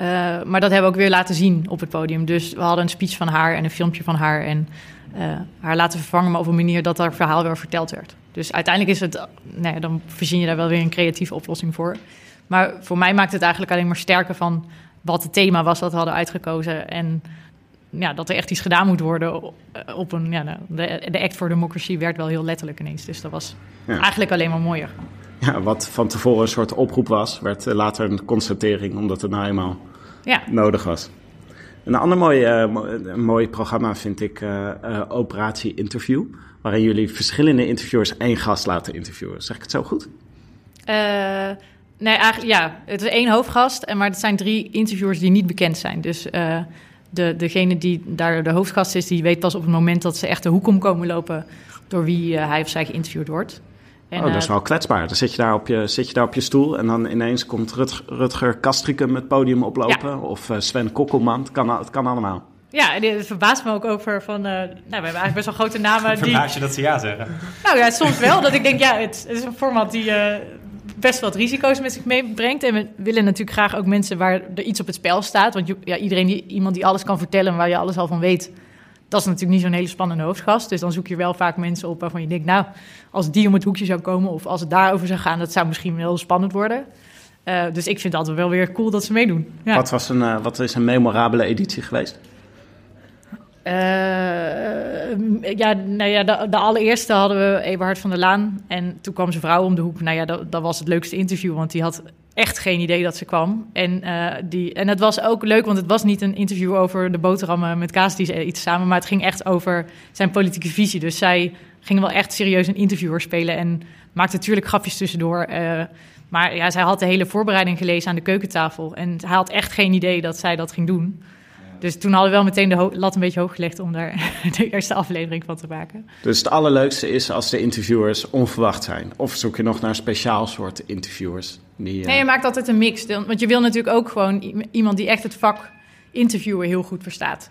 Uh, maar dat hebben we ook weer laten zien op het podium. Dus we hadden een speech van haar en een filmpje van haar. En uh, haar laten vervangen, maar op een manier dat haar verhaal weer verteld werd. Dus uiteindelijk is het, nou ja, dan verzin je daar wel weer een creatieve oplossing voor. Maar voor mij maakt het eigenlijk alleen maar sterker van wat het thema was dat we hadden uitgekozen. En ja, dat er echt iets gedaan moet worden op een. Ja, de, de Act for Democracy werd wel heel letterlijk ineens. Dus dat was ja. eigenlijk alleen maar mooier. Ja, wat van tevoren een soort oproep was, werd later een constatering, omdat het nou eenmaal ja. nodig was. Een ander mooi, uh, mooi programma vind ik uh, uh, Operatie Interview, waarin jullie verschillende interviewers één gast laten interviewen. Zeg ik het zo goed? nee, eigenlijk ja. Het is één hoofdgast, en maar het zijn drie interviewers die niet bekend zijn. Dus de, degene die daar de hoofdgast is, die weet pas op het moment dat ze echt de hoek om komen lopen door wie hij of zij geïnterviewd wordt. En, oh, dat is wel kwetsbaar. Dan zit je daar op je, zit je, daar op je stoel en dan ineens komt Rut, Rutger Kastrikum het podium oplopen. Ja. Of uh, Sven Kokkelman. Het kan, het kan allemaal. Ja, en het verbaast me ook over van... Uh, nou, we hebben eigenlijk best wel grote namen die... Verbaas je dat ze ja zeggen? Nou ja, soms wel. dat ik denk, ja, het, het is een format die uh, best wel wat risico's met zich meebrengt. En we willen natuurlijk graag ook mensen waar er iets op het spel staat. Want ja, iedereen die, iemand die alles kan vertellen waar je alles al van weet dat is natuurlijk niet zo'n hele spannende hoofdgast. Dus dan zoek je wel vaak mensen op waarvan je denkt, nou, als die om het hoekje zou komen of als het daarover zou gaan, dat zou misschien wel spannend worden. Uh, dus ik vind het altijd wel weer cool dat ze meedoen. Ja. Wat, was een, uh, wat is een memorabele editie geweest? Uh, ja, nou ja de, de, allereerste hadden we Eberhard van der Laan. En toen kwam zijn vrouw om de hoek. Nou ja, dat, dat was het leukste interview, want die had echt geen idee dat ze kwam. En, uh, die, en het was ook leuk, want het was niet een interview over de boterhammen met kaas die ze iets samen, maar het ging echt over zijn politieke visie. Dus zij ging wel echt serieus een interviewer spelen en maakte natuurlijk grapjes tussendoor. Uh, maar ja, zij had de hele voorbereiding gelezen aan de keukentafel en hij had echt geen idee dat zij dat ging doen. Dus toen hadden we wel meteen de lat een beetje hoog gelegd om daar (laughs) de eerste aflevering van te maken. Dus het allerleukste is als de interviewers onverwacht zijn. Of zoek je nog naar speciaal soort interviewers? Die, uh... Nee, je maakt altijd een mix. Want je wil natuurlijk ook gewoon iemand die echt het vak interviewen heel goed verstaat.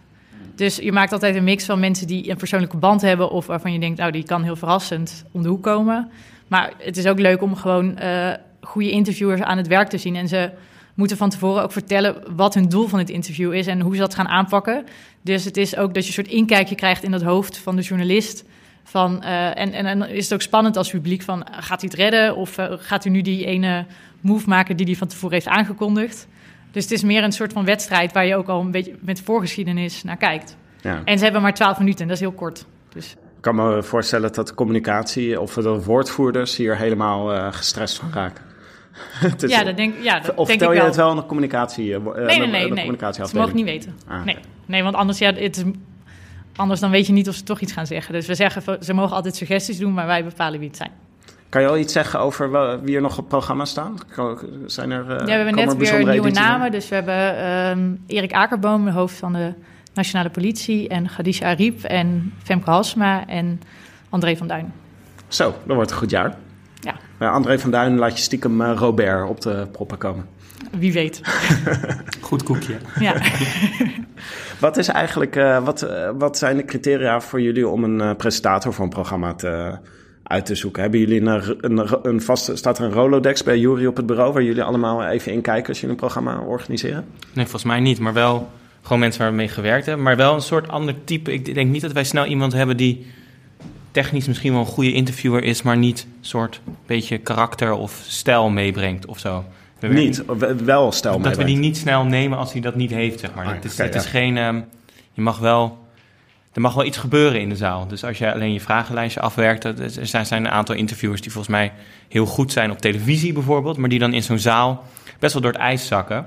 Dus je maakt altijd een mix van mensen die een persoonlijke band hebben... of waarvan je denkt, nou, die kan heel verrassend om de hoek komen. Maar het is ook leuk om gewoon uh, goede interviewers aan het werk te zien... en ze moeten van tevoren ook vertellen wat hun doel van het interview is en hoe ze dat gaan aanpakken. Dus het is ook dat je een soort inkijkje krijgt in het hoofd van de journalist. Van, uh, en, en, en is het ook spannend als publiek van gaat hij het redden of uh, gaat u nu die ene move maken die hij van tevoren heeft aangekondigd. Dus het is meer een soort van wedstrijd waar je ook al een beetje met voorgeschiedenis naar kijkt. Ja. En ze hebben maar twaalf minuten en dat is heel kort. Dus. Ik kan me voorstellen dat de communicatie of de woordvoerders hier helemaal uh, gestrest van raken. (laughs) Ja, dat denk, ja, dat of denk ik vertel je wel. het wel aan de communicatie? eh, eh, Nee, nee, nee. nee. Ze mogen niet weten. Ah, Nee. nee, want anders, ja, het is, anders dan weet je niet of ze toch iets gaan zeggen. Dus we zeggen, ze mogen altijd suggesties doen, maar wij bepalen wie het zijn. Kan je al iets zeggen over wel- wie er nog op het programma staan? Zijn er, eh, ja, we hebben net er weer nieuwe edities namen. Dus we hebben ehm, Erik Akerboom, de hoofd van de Nationale Politie. En Khadija Ariep en Femke Halsma en André van Duin. Zo, dat wordt een goed jaar. Ja. Eh, André van Duin laat je stiekem eh, Robert op de proppen komen. Wie weet. (laughs) Goed koekje. ja. (laughs) Wat, is eigenlijk, eh, wat, eh, wat zijn de criteria voor jullie om een presentator voor een programma te, uit te zoeken? Hebben jullie een, een, een vaste, staat er een Rolodex bij Jury op het bureau waar jullie allemaal even in kijken als jullie een programma organiseren? Nee, volgens mij niet, maar wel gewoon mensen waar we mee gewerkt hebben. Maar wel een soort ander type. Ik denk niet dat wij snel iemand hebben die technisch misschien wel een goede interviewer is, maar niet een soort beetje karakter of stijl meebrengt of zo. We Niet, wel- wel stel Dat we die meebrengt. niet snel nemen als hij dat niet heeft, zeg maar. Ah, het is, het ja. is geen... ehm, je mag wel... Er mag wel iets gebeuren in de zaal. Dus als je alleen je vragenlijstje afwerkt... dat- Er zijn een aantal interviewers die volgens mij heel goed zijn op televisie bijvoorbeeld... maar die dan in zo'n zaal best wel door het ijs zakken.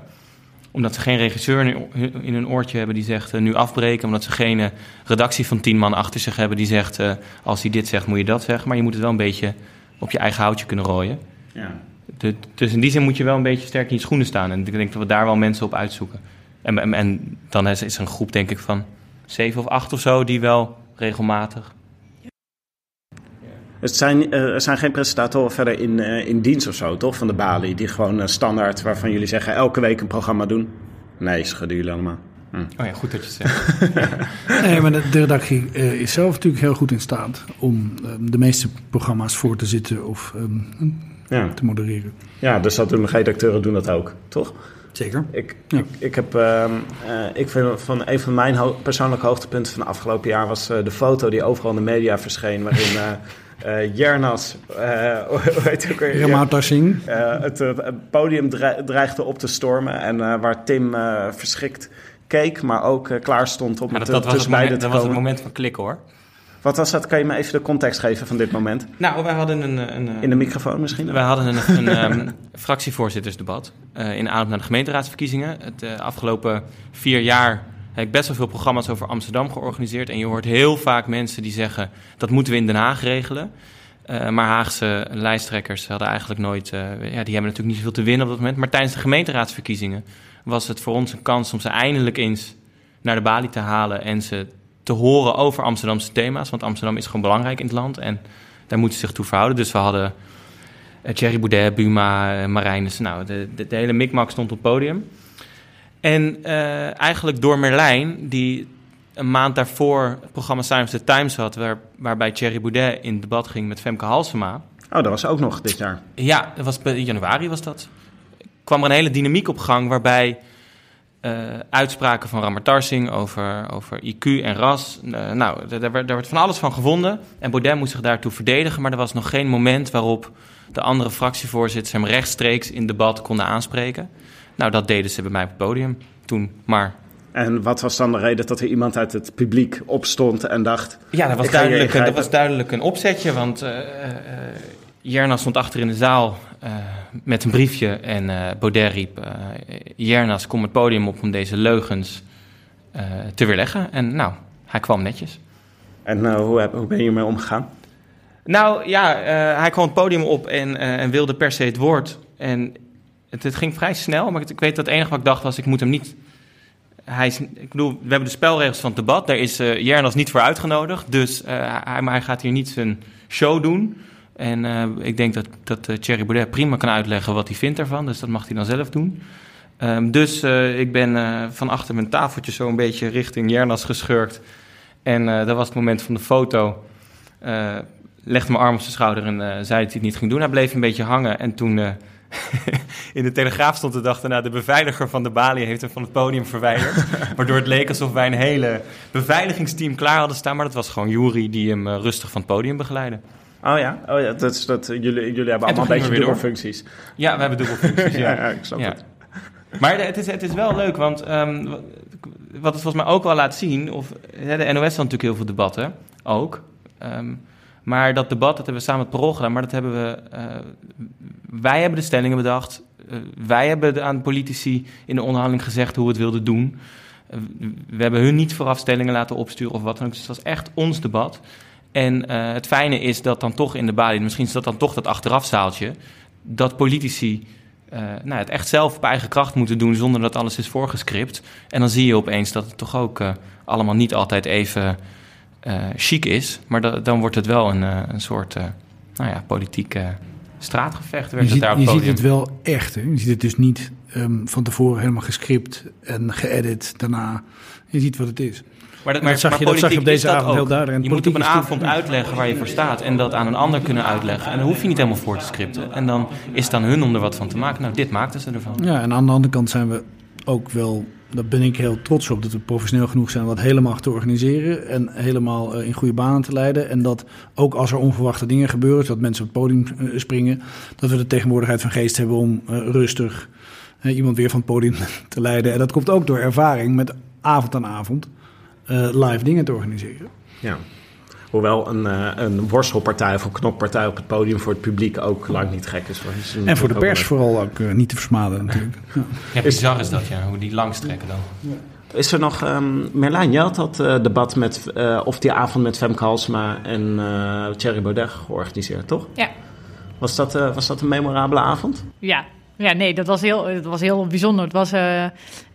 Omdat ze geen regisseur in, hun oortje hebben die zegt eh, nu afbreken. Omdat ze geen eh, redactie van tien man achter zich hebben die zegt... eh, als hij dit zegt moet je dat zeggen. Maar je moet het wel een beetje op je eigen houtje kunnen rooien. Ja. De- dus in die zin moet je wel een beetje sterk in je schoenen staan. En ik denk dat we daar wel mensen op uitzoeken. En, en, en dan is, is er een groep, denk ik, van zeven of acht of zo... die wel regelmatig... Het zijn, eh, er zijn geen presentatoren verder in, eh, in dienst of zo, toch? Van de balie, die gewoon eh, standaard, waarvan jullie zeggen elke week een programma doen. Nee, schudden jullie allemaal. Oh ja, goed dat je het zegt. (laughs) Nee, maar de, de redactie is zelf natuurlijk heel goed in staat om eh, de meeste programma's voor te zitten of ehm, Ja. te modereren. ja, dus dat doen de redacteuren doen dat ook, toch? Zeker. Ik, Ja. ik, ik heb, ehm, eh, ik vind van een van mijn ho- persoonlijke hoogtepunten van het afgelopen jaar was eh, de foto die overal in de media verscheen, waarin (laughs) eh Jernas, eh, (laughs) hoe heet ook weer? Singh. Eh, het, het podium dre- dreigde op te stormen en eh, waar Tim eh, verschrikt keek, maar ook klaar stond om Maar dat, te- dat, was, het tussen beiden moment, was het moment van klikken, hoor. Wat was dat? Kan je me even de context geven van dit moment? Nou, wij hadden een... een, In de microfoon misschien? Wij hadden een, een ehm, (laughs) fractievoorzittersdebat eh, in aanloop naar de gemeenteraadsverkiezingen. Het eh, afgelopen vier jaar heb best wel veel programma's over Amsterdam georganiseerd. En je hoort heel vaak mensen die zeggen, dat moeten we in Den Haag regelen. Eh, maar Haagse lijsttrekkers hadden eigenlijk nooit... eh, ja, die hebben natuurlijk niet zoveel te winnen op dat moment. Maar tijdens de gemeenteraadsverkiezingen was het voor ons een kans om ze eindelijk eens naar de balie te halen... en ze te horen over Amsterdamse thema's. Want Amsterdam is gewoon belangrijk in het land en daar moeten ze zich toe verhouden. Dus we hadden eh, Thierry Boudet, Buma, Marijnissen. Nou, de, de, hele mikmak stond op podium. En eh, eigenlijk door Merlijn, die een maand daarvoor het programma Science the Times had... Waar, waarbij Thierry Boudet in debat ging met Femke Halsema... Oh, dat was ook nog dit jaar. Ja, dat was in januari was dat. kwam er een hele dynamiek op gang waarbij eh, uitspraken van Ramatarsing over, over IQ en ras. eh, nou, daar, daar werd, daar werd van alles van gevonden. En Baudet moest zich daartoe verdedigen, maar er was nog geen moment waarop de andere fractievoorzitters hem rechtstreeks in debat konden aanspreken. Nou, dat deden ze bij mij op het podium toen, maar En wat was dan de reden dat er iemand uit het publiek opstond en dacht... Ja, dat was, duidelijk, een, dat was duidelijk een opzetje, want eh, Jernas stond achter in de zaal eh, met een briefje en eh Baudet riep... Jernas, kom het podium op om deze leugens te weerleggen. En nou, hij kwam netjes. En hoe, heb- hoe ben je ermee omgegaan? Nou ja, hij kwam het podium op en, en wilde per se het woord. En het, ging vrij snel, maar ik, weet dat het enige wat ik dacht was, ik moet hem niet... Hij is, ik bedoel, we hebben de spelregels van het debat. Daar is eh Jernas niet voor uitgenodigd. Dus eh, hij, maar hij gaat hier niet zijn show doen. En eh, ik denk dat, dat Thierry Baudet prima kan uitleggen wat hij vindt ervan. Dus dat mag hij dan zelf doen. Ehm, dus ik ben van achter mijn tafeltje zo een beetje richting Jernas geschurkt. En eh, dat was het moment van de foto. Legde mijn arm op zijn schouder en zei dat hij het niet ging doen. Hij bleef een beetje hangen en toen... (laughs) in de Telegraaf stond de dag daarna... de beveiliger van de balie heeft hem van het podium verwijderd. (laughs) waardoor het leek alsof wij een hele beveiligingsteam klaar hadden staan. Maar dat was gewoon Jury die hem eh, rustig van het podium begeleidde. Oh ja, oh, ja dat is, dat, jullie, jullie hebben En allemaal een beetje dubbelfuncties. Ja, we hebben dubbelfuncties, Ja, (laughs) ja. ja, ik snap Ja. het. Maar het is, het is wel leuk, want ehm, wat het volgens mij ook wel laat zien... Of, de NOS had natuurlijk heel veel debatten, ook... Ehm, maar dat debat, dat hebben we samen met Parool gedaan, maar dat hebben we... eh, wij hebben de stellingen bedacht. Uh, wij hebben aan politici in de onderhandeling gezegd hoe we het wilden doen. Uh, we hebben hun niet vooraf stellingen laten opsturen of wat dan ook. Dus het was echt ons debat. En uh, het fijne is dat dan toch in de balie, misschien is dat dan toch dat achterafzaaltje, dat politici nou, het echt zelf op eigen kracht moeten doen zonder dat alles is voorgeschript. En dan zie je opeens dat het toch ook allemaal niet altijd even chic is. Maar da dan wordt het wel een, een soort nou ja, politiek straatgevecht werd je het daar Je ziet het wel echt. Hè? Je ziet het dus niet um, van tevoren helemaal gescript en geëdit daarna. Je ziet wat het is. Maar dat, maar, dat, zag, je, dat zag je op deze avond heel duidelijk. je moet op een avond uitleggen waar je voor staat en dat aan een ander kunnen uitleggen. En dan hoef je niet helemaal voor te scripten. En dan is het aan hun om er wat van te maken. Nou, dit maakten ze ervan. Ja, en aan de andere kant zijn we ook wel daar ben ik heel trots op dat we professioneel genoeg zijn om dat helemaal te organiseren en helemaal uh, in goede banen te leiden. En dat ook als er onverwachte dingen gebeuren, dat mensen op het podium uh, springen, dat we de tegenwoordigheid van geest hebben om uh, rustig iemand weer van het podium (laughs) te leiden. En dat komt ook door ervaring met avond aan avond live dingen te organiseren. Ja. Hoewel een, uh, een worstelpartij of een knokpartij op het podium voor het publiek ook lang niet gek is. En voor de pers vooral ook uh, niet te versmaden (laughs) natuurlijk. Ja, ja bizar is dat, ja, hoe die lang strekken dan. Ja. Is er nog, um, Merlijn, jij had dat uh, debat met, of die avond met Femke Halsma en Thierry Baudet georganiseerd, toch? Ja. Was dat, was dat een memorabele avond? Ja, ja, nee, dat was heel, dat was heel bijzonder. Het was uh,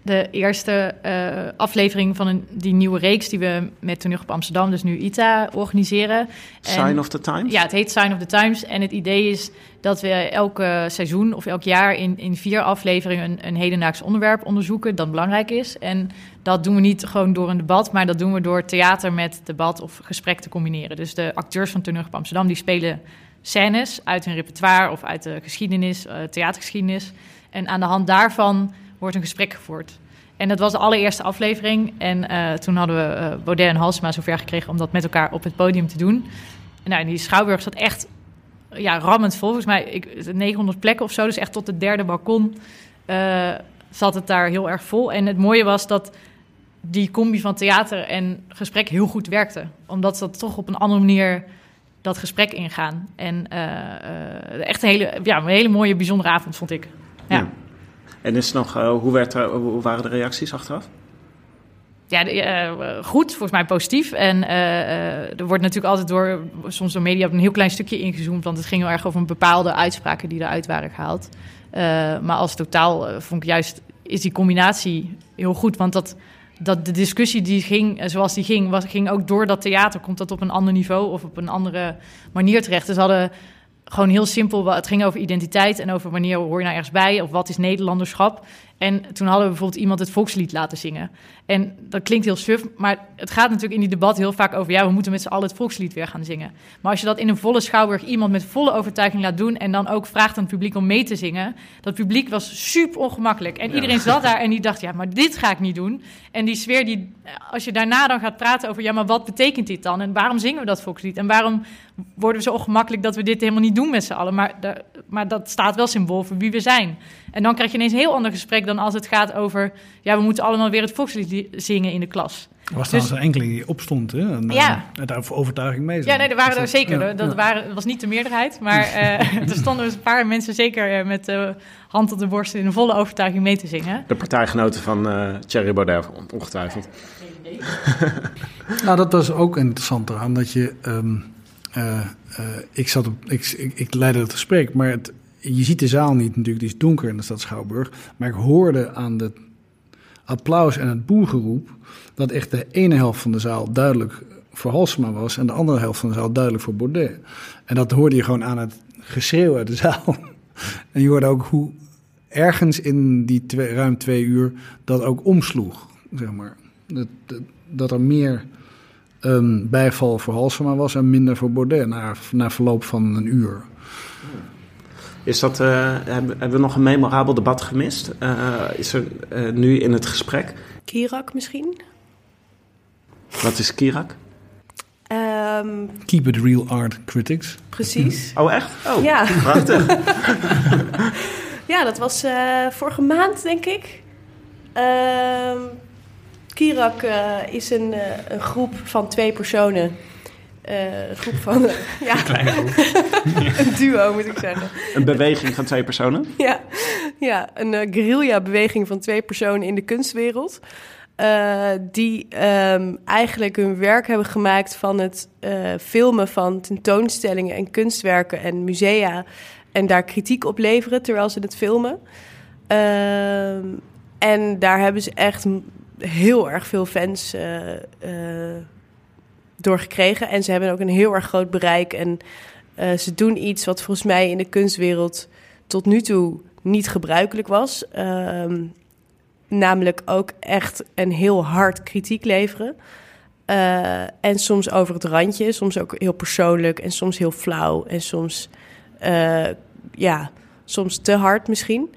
de eerste uh, aflevering van een, die nieuwe reeks die we met Toneel op Amsterdam, dus nu ITA, organiseren. Sign of the Times? Ja, het heet Sign of the Times. En het idee is dat we elke seizoen of elk jaar in, in vier afleveringen een, een hedendaags onderwerp onderzoeken dat belangrijk is. En dat doen we niet gewoon door een debat, maar dat doen we door theater met debat of gesprek te combineren. Dus de acteurs van Toneel op Amsterdam die spelen scènes uit hun repertoire of uit de geschiedenis, uh, theatergeschiedenis. En aan de hand daarvan wordt een gesprek gevoerd. En dat was de allereerste aflevering. En uh, toen hadden we uh, Baudet en Halsema zover gekregen om dat met elkaar op het podium te doen. En nou, die Schouwburg zat echt ja, rammend vol. Volgens mij ik, 900 plekken of zo. Dus echt tot het derde balkon zat het daar heel erg vol. En het mooie was dat die combi van theater en gesprek heel goed werkte. Omdat dat toch op een andere manier dat gesprek ingaan. En echt een hele, ja, een hele mooie, bijzondere avond, vond ik. Ja. En is nog, uh, hoe, werd er, waren de reacties achteraf? Ja, de, goed, volgens mij positief. En er wordt natuurlijk altijd door, soms door media, op een heel klein stukje ingezoomd. Want het ging heel erg over een bepaalde uitspraken die eruit waren gehaald. maar als totaal vond ik juist, is die combinatie heel goed. Want dat dat de discussie die ging eh, zoals die ging, was, ging ook door dat theater. Komt dat op een ander niveau of op een andere manier terecht? Dus hadden gewoon heel simpel, het ging over identiteit en over wanneer hoor je nou ergens bij of wat is Nederlanderschap. En toen hadden we bijvoorbeeld iemand het volkslied laten zingen. En dat klinkt heel suf, maar het gaat natuurlijk in die debat heel vaak over... ja, we moeten met z'n allen het volkslied weer gaan zingen. Maar als je dat in een volle schouwburg iemand met volle overtuiging laat doen... en dan ook vraagt aan het publiek om mee te zingen... dat publiek was super ongemakkelijk. En iedereen zat daar en die (laughs) dacht, ja, maar dit ga ik niet doen. En die sfeer, die, als je daarna dan gaat praten over... ja, maar wat betekent dit dan? En waarom zingen we dat volkslied? En waarom worden we zo ongemakkelijk dat we dit helemaal niet doen met z'n allen? Maar, maar dat staat wel symbool voor wie we zijn. En dan krijg je ineens een heel ander gesprek dan als het gaat over... ja, we moeten allemaal weer het volkslied zingen in de klas. Er was dus, een enkele die opstond, hè? En, ja. Uh, daar overtuiging mee Ja, nee, er waren er zeker. dat Waren, was niet de meerderheid, maar uh, (laughs) er stonden dus een paar mensen zeker uh, met hand op de borst in een volle overtuiging mee te zingen. De partijgenoten van Thierry Baudet, ongetwijfeld. (laughs) nou, dat was ook interessant eraan, dat je... Um, ik, zat op, ik, ik, leidde het gesprek, maar het, je ziet de zaal niet natuurlijk, die is donker in de stad Schouwburg. Maar ik hoorde aan het applaus en het boergeroep dat echt de ene helft van de zaal duidelijk voor Halsema was en de andere helft van de zaal duidelijk voor Baudet. En dat hoorde je gewoon aan het geschreeuw uit de zaal. (laughs) en je hoorde ook hoe ergens in die ruim twee uur dat ook omsloeg, zeg maar. Dat, dat er meer um, bijval voor Halsema was en minder voor Baudet na, na verloop van een uur. Is dat, uh, hebben, hebben, we nog een memorabel debat gemist? Uh, is er uh, nu in het gesprek? Kirak misschien? Wat is Kirak? Um, Keep it real art critics. Precies. (laughs) Oh, echt? Oh, ja. Prachtig. (laughs) ja, dat was vorige maand, denk ik. Uh, Kirak is een, een groep van twee personen. een groep van... (laughs) ja. Kleine groep. (laughs) een duo, moet ik zeggen. Een beweging van twee personen? (laughs) Ja, ja een uh, guerrilla-beweging van twee personen in de kunstwereld. Uh, die um, eigenlijk hun werk hebben gemaakt van het uh, filmen van tentoonstellingen en kunstwerken en musea. En daar kritiek op leveren terwijl ze het filmen. Uh, en daar hebben ze echt heel erg veel fans door gekregen. En ze hebben ook een heel erg groot bereik. En ze doen iets wat volgens mij in de kunstwereld tot nu toe niet gebruikelijk was. Ehm, namelijk ook echt een heel hard kritiek leveren. En soms over het randje, soms ook heel persoonlijk en soms heel flauw en soms, ja, soms te hard misschien.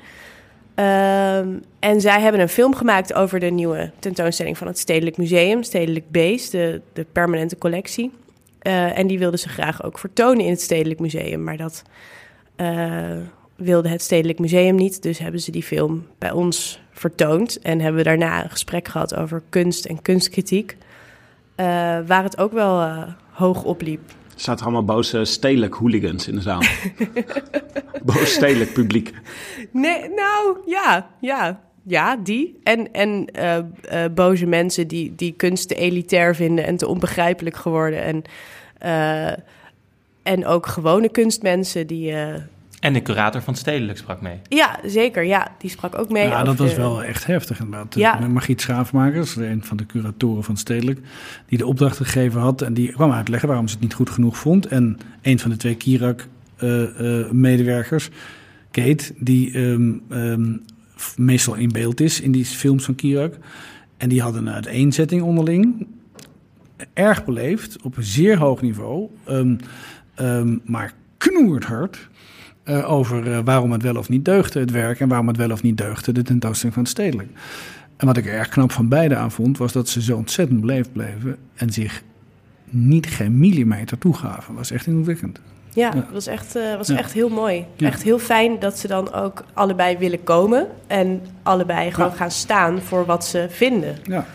Uh, en zij hebben een film gemaakt over de nieuwe tentoonstelling van het Stedelijk Museum, Stedelijk Beest, de, de permanente collectie. Uh, en die wilden ze graag ook vertonen in het Stedelijk Museum, maar dat wilde het Stedelijk Museum niet. Dus hebben ze die film bij ons vertoond. En hebben we daarna een gesprek gehad over kunst en kunstkritiek. Uh, waar het ook wel hoog opliep. Er zaten allemaal boze stedelijk hooligans in de zaal. (laughs) Boos stedelijk publiek. Nee, nou ja, ja. Ja, die. En, en uh, uh, boze mensen die, die kunst te elitair vinden en te onbegrijpelijk geworden. En, uh, en ook gewone kunstmensen die, en de curator van Stedelijk sprak mee. Ja, zeker. Ja, die sprak ook mee. Ja, dat was wel echt heftig inderdaad. Ja. Margriet Schaafmakers, een van de curatoren van Stedelijk, die de opdracht gegeven had. En die kwam uitleggen waarom ze het niet goed genoeg vond. En een van de twee Kirak-medewerkers, uh, uh, Kate, die um, um, meestal in beeld is in die films van Kirak. En die hadden een uiteenzetting onderling. Erg beleefd, op een zeer hoog niveau. Um, maar knoerd hard. Uh, over uh, waarom het wel of niet deugde, het werk, en waarom het wel of niet deugde, de tentoonstelling van het stedelijk. En wat ik er erg knap van beide aan vond, was dat ze zo ontzettend beleefd bleven en zich niet geen millimeter toegaven. Dat was echt indrukwekkend. Ja, ja. was, echt, uh, was ja. echt heel mooi. Ja. Echt heel fijn dat ze dan ook allebei willen komen en allebei gewoon gaan staan voor wat ze vinden. Ja.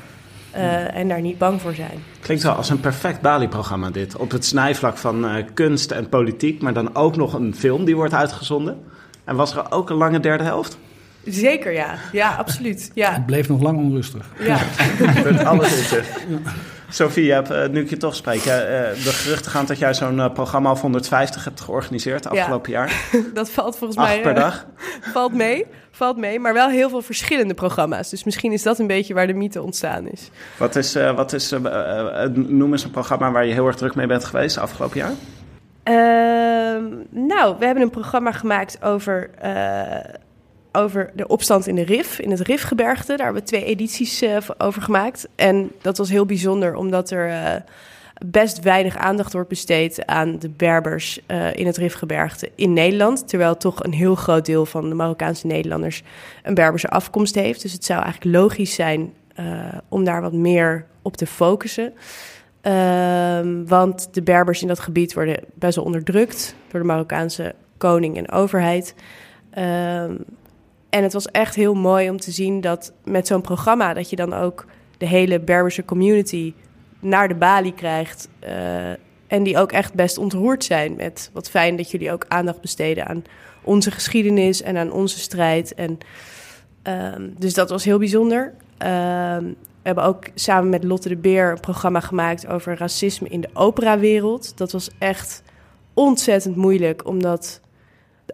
Uh, en daar niet bang voor zijn. Klinkt wel als een perfect Bali-programma dit. Op het snijvlak van uh, kunst en politiek, maar dan ook nog een film die wordt uitgezonden. En was er ook een lange derde helft? Zeker, ja. Ja, absoluut. Ja. Het bleef nog lang onrustig. Ja. (laughs) Alles in Sophie, uh, nu ik je toch spreek. de geruchten gaan dat jij zo'n programma of 150 hebt georganiseerd afgelopen ja. jaar. (laughs) Dat valt volgens Acht mij... per dag? (laughs) valt mee valt mee, maar wel heel veel verschillende programma's. Dus misschien is dat een beetje waar de mythe ontstaan is. Wat is, uh, wat is uh, uh, noem eens een programma waar je heel erg druk mee bent geweest afgelopen jaar? Ehm, nou, we hebben een programma gemaakt over, over de opstand in de Rif, in het Rifgebergte. Daar hebben we twee edities over gemaakt. En dat was heel bijzonder, omdat er best weinig aandacht wordt besteed aan de Berbers uh, in het Rifgebergte in Nederland. Terwijl toch een heel groot deel van de Marokkaanse Nederlanders een Berberse afkomst heeft. Dus het zou eigenlijk logisch zijn om daar wat meer op te focussen. Uh, want de Berbers in dat gebied worden best wel onderdrukt door de Marokkaanse koning en overheid. Ehm, en het was echt heel mooi om te zien dat met zo'n programma dat je dan ook de hele Berberse community naar de balie krijgt. Uh, en die ook echt best ontroerd zijn met wat fijn dat jullie ook aandacht besteden aan onze geschiedenis en aan onze strijd. En, uh, dus dat was heel bijzonder. Uh, we hebben ook samen met Lotte de Beer een programma gemaakt over racisme in de operawereld. Dat was echt ontzettend moeilijk, omdat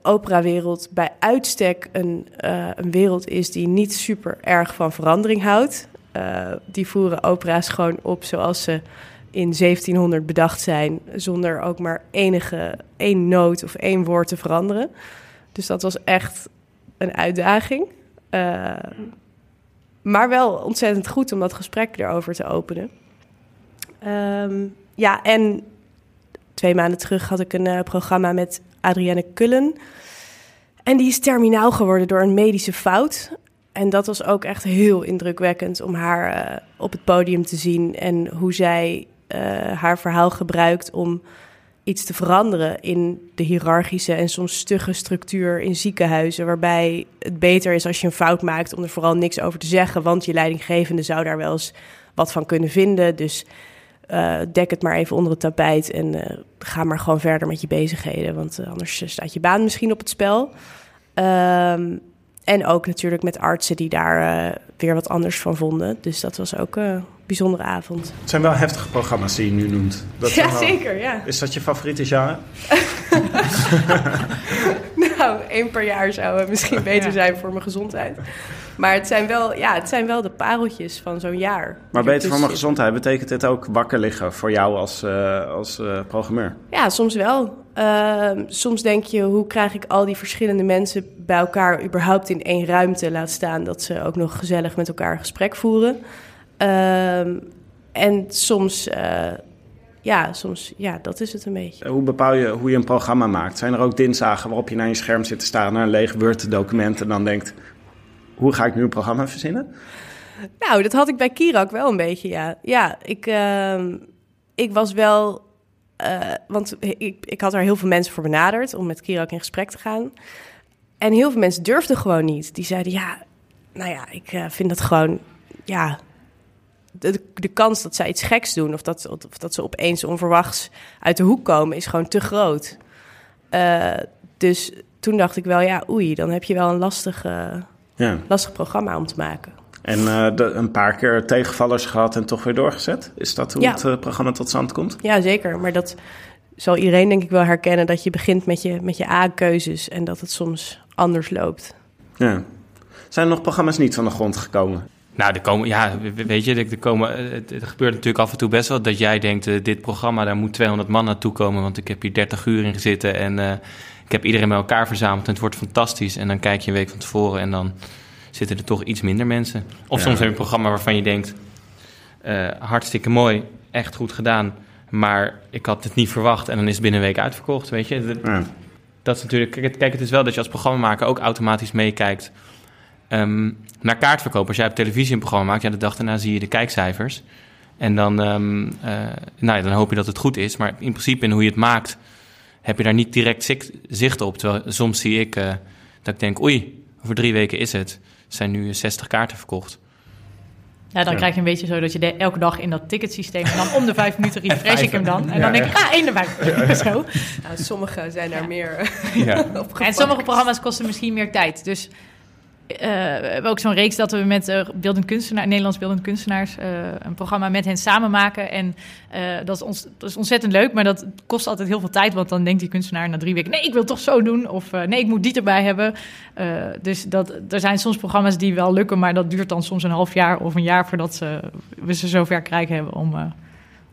operawereld bij uitstek een, uh, een wereld is die niet super erg van verandering houdt. Uh, die voeren opera's gewoon op zoals ze in 1700 bedacht zijn, zonder ook maar enige één noot of één woord te veranderen. Dus dat was echt een uitdaging. Uh, maar wel ontzettend goed om dat gesprek erover te openen. Um, ja, en twee maanden terug had ik een programma met Adrienne Kullen. En die is terminaal geworden door een medische fout. En dat was ook echt heel indrukwekkend om haar uh, op het podium te zien en hoe zij uh, haar verhaal gebruikt om iets te veranderen in de hiërarchische en soms stugge structuur in ziekenhuizen, waarbij het beter is als je een fout maakt om er vooral niks over te zeggen, want je leidinggevende zou daar wel eens wat van kunnen vinden. Dus eh, dek het maar even onder het tapijt en eh, ga maar gewoon verder met je bezigheden. Want eh, anders staat je baan misschien op het spel. Ehm, en ook natuurlijk met artsen die daar weer wat anders van vonden. Dus dat was ook een bijzondere avond. Het zijn wel heftige programma's die je nu noemt. Dat ja, zeker. Ja. Is dat je favoriete genre? (laughs) nou, één per jaar zou misschien (laughs) beter zijn voor mijn gezondheid. Maar het zijn wel, ja, het zijn wel de pareltjes van zo'n jaar. Maar beter voor mijn gezondheid, betekent dit ook wakker liggen voor jou als, uh, als uh, programmeur? Ja, soms wel. Uh, soms denk je, hoe krijg ik al die verschillende mensen bij elkaar überhaupt in één ruimte? Laat staan dat ze ook nog gezellig met elkaar een gesprek voeren. Ehm, en soms, uh, ja, soms, ja, dat is het een beetje. Hoe bepaal je hoe je een programma maakt? Zijn er ook dinsdagen waarop je naar je scherm zit te staan, naar een leeg Word-document en dan denkt hoe ga ik nu een programma verzinnen? Nou, dat had ik bij Kirak wel een beetje, ja. Ja, ik, uh, ik was wel... Uh, want ik, ik had er heel veel mensen voor benaderd om met Kirak in gesprek te gaan. En heel veel mensen durfden gewoon niet. Die zeiden, ja, nou ja, ik uh, vind dat gewoon... Ja, de, de kans dat zij iets geks doen... Of dat, of dat ze opeens onverwachts uit de hoek komen... is gewoon te groot. Uh, dus toen dacht ik wel, ja, oei, dan heb je wel een lastige ja. lastig programma om te maken. En uh, de, een paar keer tegenvallers gehad en toch weer doorgezet? Is dat hoe het uh, programma tot stand komt? Ja, zeker. Maar dat zal iedereen denk ik wel herkennen... dat je begint met je, met je A-keuzes en dat het soms anders loopt. Ja. Zijn er nog programma's niet van de grond gekomen? Nou, er komen, ja, weet je, er, komen, het, gebeurt natuurlijk af en toe best wel dat jij denkt: uh, dit programma, daar moet 200 man naartoe komen, want ik heb hier 30 uur in gezeten en uh, ik heb iedereen bij elkaar verzameld en het wordt fantastisch. En dan kijk je een week van tevoren en dan zitten er toch iets minder mensen. Of soms heb je een programma waarvan je denkt, uh, hartstikke mooi, echt goed gedaan. Maar ik had het niet verwacht en dan is het binnen een week uitverkocht, weet je. Dat is natuurlijk, kijk, het is wel dat je als programmamaker ook automatisch meekijkt um, naar kaartverkoop. Als jij op televisie een programma maakt, ja, de dag daarna zie je de kijkcijfers. En dan, um, uh, nou ja, dan hoop je dat het goed is. Maar in principe, in hoe je het maakt, heb je daar niet direct zicht op. Terwijl soms zie ik uh, dat ik denk, oei, over drie weken is het. Er zijn nu 60 kaarten verkocht. Ja, dan krijg je een beetje zo dat je de, elke dag in dat ticketsysteem... en dan om de vijf minuten refresh ik hem dan. En dan denk ik, ah, één erbij. Ja, zo. Nou, sommige zijn daar meer ja. (laughs) op En sommige programma's kosten misschien meer tijd. Dus we hebben ook zo'n reeks dat we met uh, beeldend kunstenaar, Nederlands beeldend kunstenaars uh, een programma met hen samen maken. En dat is, ons, dat, is ontzettend leuk, maar dat kost altijd heel veel tijd. Want dan denkt die kunstenaar na drie weken: nee, ik wil toch zo doen. Of nee, ik moet die erbij hebben. dus dat, er zijn soms programma's die wel lukken, maar dat duurt dan soms een half jaar of een jaar voordat ze, we ze zover krijgen hebben om,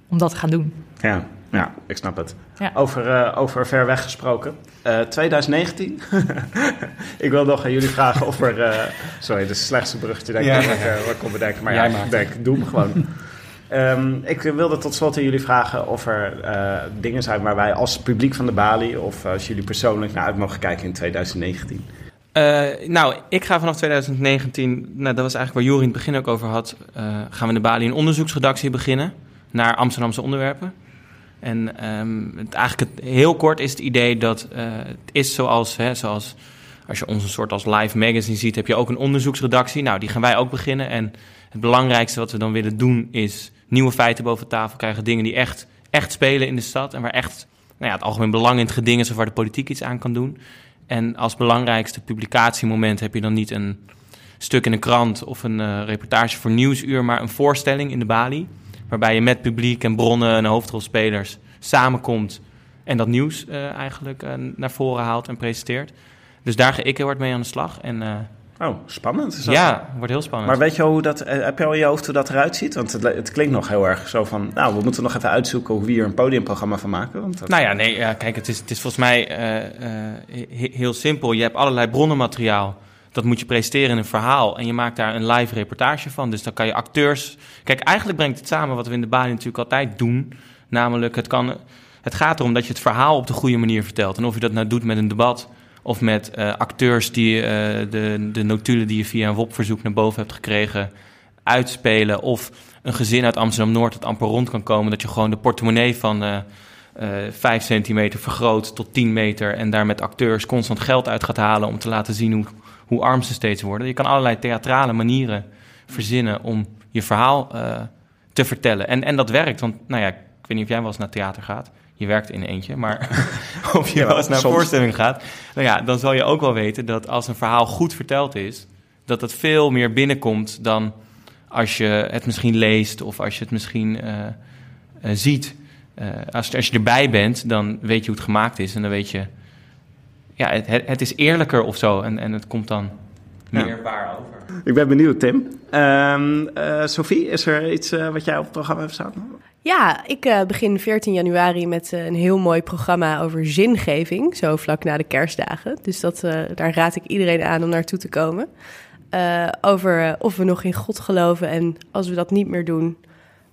om dat te gaan doen. Ja. Ja, ik snap het. Over, uh, over ver weg gesproken. Uh, 2019. (laughs) ik wil nog aan jullie vragen of er... Uh, sorry, dat is het slechtste bruggetje denk ik ja. wat, uh, wat kon bedenken. Maar ja, ik denk, doe hem gewoon. um, (laughs) ik wilde tot slot aan jullie vragen of er dingen zijn waar wij als publiek van de Bali... of als jullie persoonlijk naar uit mogen kijken in 2019. nou, ik ga vanaf 2019, nou, dat was eigenlijk waar Jori in het begin ook over had... gaan we in de Bali een onderzoeksredactie beginnen naar Amsterdamse onderwerpen. En um, het, eigenlijk heel kort is het idee dat uh, het is zoals, hè, zoals als je ons een soort als live magazine ziet, heb je ook een onderzoeksredactie. Nou, die gaan wij ook beginnen. En het belangrijkste wat we dan willen doen is nieuwe feiten boven tafel krijgen. Dingen die echt, echt spelen in de stad en waar echt nou ja, het algemeen belang in het geding is of waar de politiek iets aan kan doen. En als belangrijkste publicatiemoment heb je dan niet een stuk in een krant of een uh, reportage voor Nieuwsuur, maar een voorstelling in de Bali. Waarbij je met publiek en bronnen en hoofdrolspelers samenkomt en dat nieuws uh, eigenlijk uh, naar voren haalt en presenteert. Dus daar ga ik heel hard mee aan de slag. En, uh, oh, spannend. Is dat ja, wordt heel spannend. Maar weet je hoe dat, heb je al in je hoofd hoe dat eruit ziet? Want het, het, klinkt nog heel erg zo van, nou, we moeten nog even uitzoeken hoe we hier een podiumprogramma van maken. Want dat... Nou ja, nee, ja, kijk, het is, het is volgens mij heel simpel. Je hebt allerlei bronnenmateriaal dat moet je presenteren in een verhaal. En je maakt daar een live reportage van. Dus dan kan je acteurs. Kijk, eigenlijk brengt het samen wat we in de Bali natuurlijk altijd doen. Namelijk, het, kan, het gaat erom dat je het verhaal op de goede manier vertelt. En of je dat nou doet met een debat. Of met uh, acteurs die uh, de, de notulen die je via een WOP-verzoek naar boven hebt gekregen uitspelen. Of een gezin uit Amsterdam-Noord dat amper rond kan komen. Dat je gewoon de portemonnee van uh, uh, 5 centimeter vergroot tot 10 meter. En daar met acteurs constant geld uit gaat halen om te laten zien hoe hoe arm ze steeds worden. Je kan allerlei theatrale manieren verzinnen om je verhaal uh, te vertellen. En, en dat werkt, want nou ja, ik weet niet of jij wel eens naar theater gaat. Je werkt in eentje, maar (laughs) of je wel eens naar een voorstelling gaat. Nou ja, dan zal je ook wel weten dat als een verhaal goed verteld is, dat het veel meer binnenkomt dan als je het misschien leest of als je het misschien eh, eh, ziet. Eh, als, als je erbij bent, dan weet je hoe het gemaakt is en dan weet je, ja, het, het, het is eerlijker of zo en, en het komt dan Ja. meer waar over. Ik ben benieuwd, Tim. Ehm eh, Sophie, is er iets eh, wat jij op het programma hebt staan? Ja, ik eh, begin 14 januari met een heel mooi programma over zingeving, zo vlak na de kerstdagen. Dus dat, eh, daar raad ik iedereen aan om naartoe te komen. Eh, over of we nog in God geloven en als we dat niet meer doen,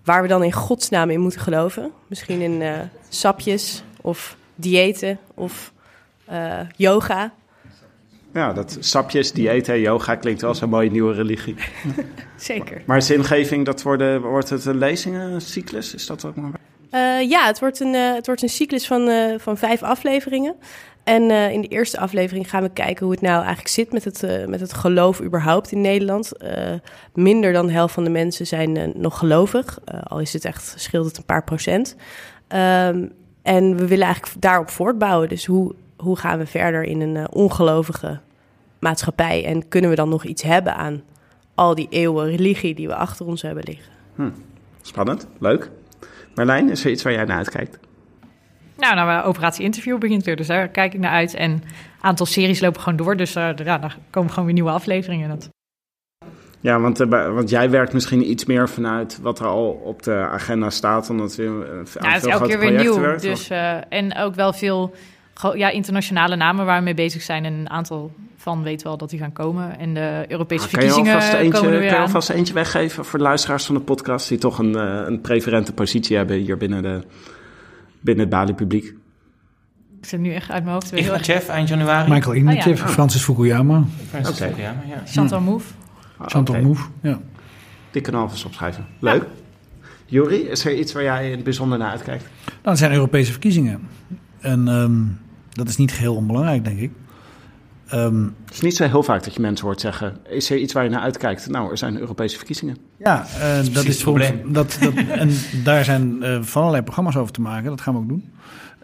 waar we dan in godsnaam in moeten geloven. Misschien in eh, sapjes of diëten of eh, yoga. Ja, dat sapjes, diëten, yoga klinkt wel een mooie nieuwe religie. (laughs) Zeker. Maar zingeving, dat worden, wordt het een lezingencyclus? Is dat ook maar? Eh, ja, het wordt een, eh, het wordt een cyclus van, van vijf afleveringen. En in de eerste aflevering gaan we kijken hoe het nou eigenlijk zit met het, met het geloof überhaupt in Nederland. Minder dan de helft van de mensen zijn nog gelovig, al is het echt, scheelt het een paar procent. Ehm, en we willen eigenlijk daarop voortbouwen. Dus hoe, hoe gaan we verder in een eh, ongelovige maatschappij? En kunnen we dan nog iets hebben aan al die eeuwen religie die we achter ons hebben liggen? Spannend, leuk. Marlijn, is er iets waar jij naar uitkijkt? Nou, nou, Operatie Interview begint weer, dus daar kijk ik naar uit. En een aantal series lopen gewoon door, dus eh, ja, dan komen gewoon weer nieuwe afleveringen. Dat Ja, want, eh, want jij werkt misschien iets meer vanuit wat er al op de agenda staat, omdat we uh, Ja, het is elke keer weer nieuw. Dus, eh, en ook wel veel ja, internationale namen waar we mee bezig zijn. En een aantal van weten wel dat die gaan komen. En de Europese Ah, kan je verkiezingen alvast eentje, komen er kan je alvast eentje weggeven voor de luisteraars van de podcast die toch een, eh, een preferente positie hebben hier binnen, de, binnen het Bali-publiek? Ik zit nu echt uit mijn hoofd. Ignatjev eind januari. Michael Oh, ja. Francis Fukuyama, Francis Oké. Fukuyama, ja. Chantal Mouffe. Ah, Chantal. Mouffe. Ja. Die kunnen we alvast opschrijven. Leuk. Juri, is er iets waar jij in het bijzonder naar uitkijkt? Nou, het zijn Europese verkiezingen. En ehm, dat is niet geheel onbelangrijk, denk ik. Ehm, Het is niet zo heel vaak dat je mensen hoort zeggen: Is er iets waar je naar uitkijkt? Nou, er zijn Europese verkiezingen. ja, eh, dat is het probleem. Dat, dat, (laughs) en daar zijn eh, van allerlei programma's over te maken. Dat gaan we ook doen.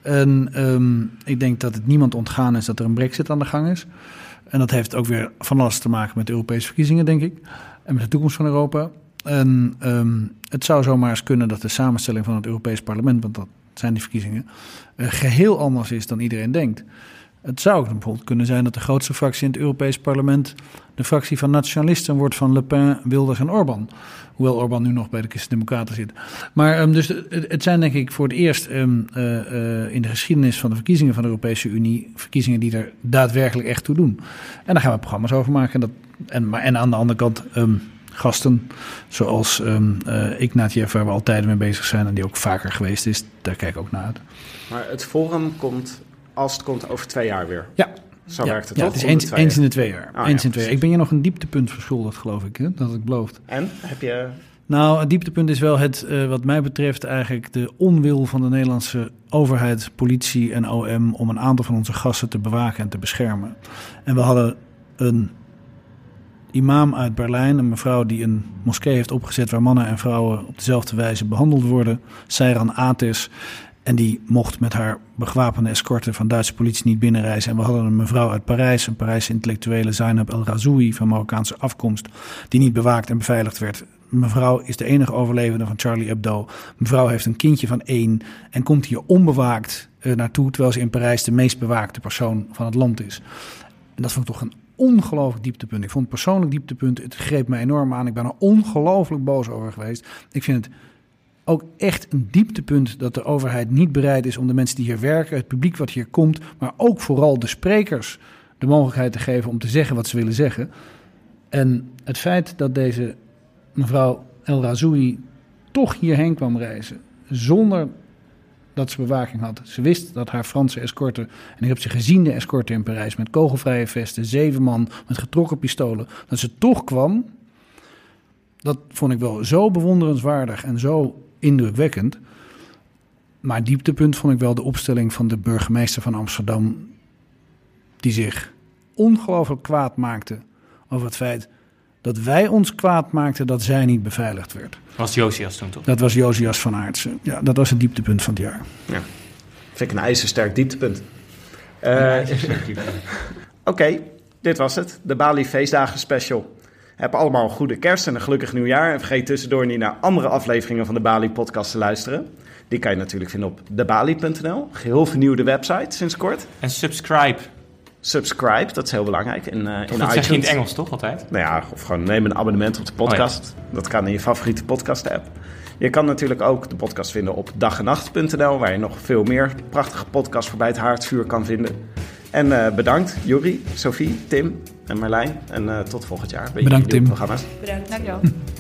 En ehm, ik denk dat het niemand ontgaan is dat er een brexit aan de gang is. En dat heeft ook weer van alles te maken met de Europese verkiezingen, denk ik. En met de toekomst van Europa. En ehm, het zou zomaar eens kunnen dat de samenstelling van het Europees Parlement, want dat zijn die verkiezingen, eh, geheel anders is dan iedereen denkt. Het zou ook bijvoorbeeld kunnen zijn dat de grootste fractie in het Europees Parlement de fractie van nationalisten wordt van Le Pen, Wilders en Orbán. Hoewel Orbán nu nog bij de Christen-Democraten zit. Maar ehm, dus het, het zijn denk ik voor het eerst ehm, eh, eh, in de geschiedenis van de verkiezingen van de Europese Unie... verkiezingen die er daadwerkelijk echt toe doen. En daar gaan we programma's over maken. En, dat, en, maar, en aan de andere kant ehm, gasten zoals ehm eh, Ignatieff, waar we altijd mee bezig zijn... en die ook vaker geweest is. Daar kijk ik ook naar uit. Maar het forum komt, als het komt, over twee jaar weer. Ja. Zo ja, werkt het ja, toch? het is de eens, in de twee jaar. Ah, eens ja, in twee jaar. Ik ben je nog een dieptepunt verschuldigd, geloof ik. Hè? Dat ik beloofd. En heb je. Nou, het dieptepunt is wel het, eh, wat mij betreft, eigenlijk de onwil van de Nederlandse overheid, politie en OM om een aantal van onze gasten te bewaken en te beschermen. En we hadden een imam uit Berlijn, een mevrouw die een moskee heeft opgezet waar mannen en vrouwen op dezelfde wijze behandeld worden, Seiran Atis. En die mocht met haar bewapende escorte van Duitse politie niet binnenreizen. En we hadden een mevrouw uit Parijs, een Parijse intellectuele Zainab El Razoui van Marokkaanse afkomst, die niet bewaakt en beveiligd werd. Mevrouw is de enige overlevende van Charlie Hebdo. Mevrouw heeft een kindje van één en komt hier onbewaakt eh, naartoe, terwijl ze in Parijs de meest bewaakte persoon van het land is. En dat vond ik toch een ongelooflijk dieptepunt. Ik vond het persoonlijk dieptepunt. Het greep me enorm aan. Ik ben er ongelooflijk boos over geweest. Ik vind het ook echt een dieptepunt dat de overheid niet bereid is om de mensen die hier werken, het publiek wat hier komt, maar ook vooral de sprekers de mogelijkheid te geven om te zeggen wat ze willen zeggen. En het feit dat deze mevrouw El Razoui toch hierheen kwam reizen zonder dat ze bewaking had. Ze wist dat haar Franse escorte, en ik heb ze gezien, de escorte in Parijs, met kogelvrije vesten, zeven man met getrokken pistolen, dat ze toch kwam. Dat vond ik wel zo bewonderenswaardig en zo indrukwekkend. Maar dieptepunt vond ik wel de opstelling van de burgemeester van Amsterdam, die zich ongelooflijk kwaad maakte over het feit dat wij ons kwaad maakten dat zij niet beveiligd werd. Was Josias toen toch? Dat was Josias van Aartsen. Ja, dat was het dieptepunt van het jaar. Vind ik een ijzersterk dieptepunt. Eh, (laughs) Oké, dit was het. De Bali Feestdagen Special. Heb allemaal een goede kerst en een gelukkig nieuwjaar. En vergeet tussendoor niet naar andere afleveringen van de Bali podcast te luisteren. Die kan je natuurlijk vinden op debali.nl. Geheel vernieuwde website sinds kort. En subscribe. Subscribe, dat is heel belangrijk. In, eh in Dat zeg je in het. Engels toch altijd? Nou ja, of gewoon neem een abonnement op de podcast. Dat kan in je favoriete podcast app. Je kan natuurlijk ook de podcast vinden op dagenacht.nl, waar je nog veel meer prachtige podcasts voorbij het haardvuur kan vinden. En eh, bedankt, Juri, Sophie, Tim en Marlijn. En eh, tot volgend jaar. bij Bedankt, Tim. Programma's. Bedankt. Dankjewel. (laughs)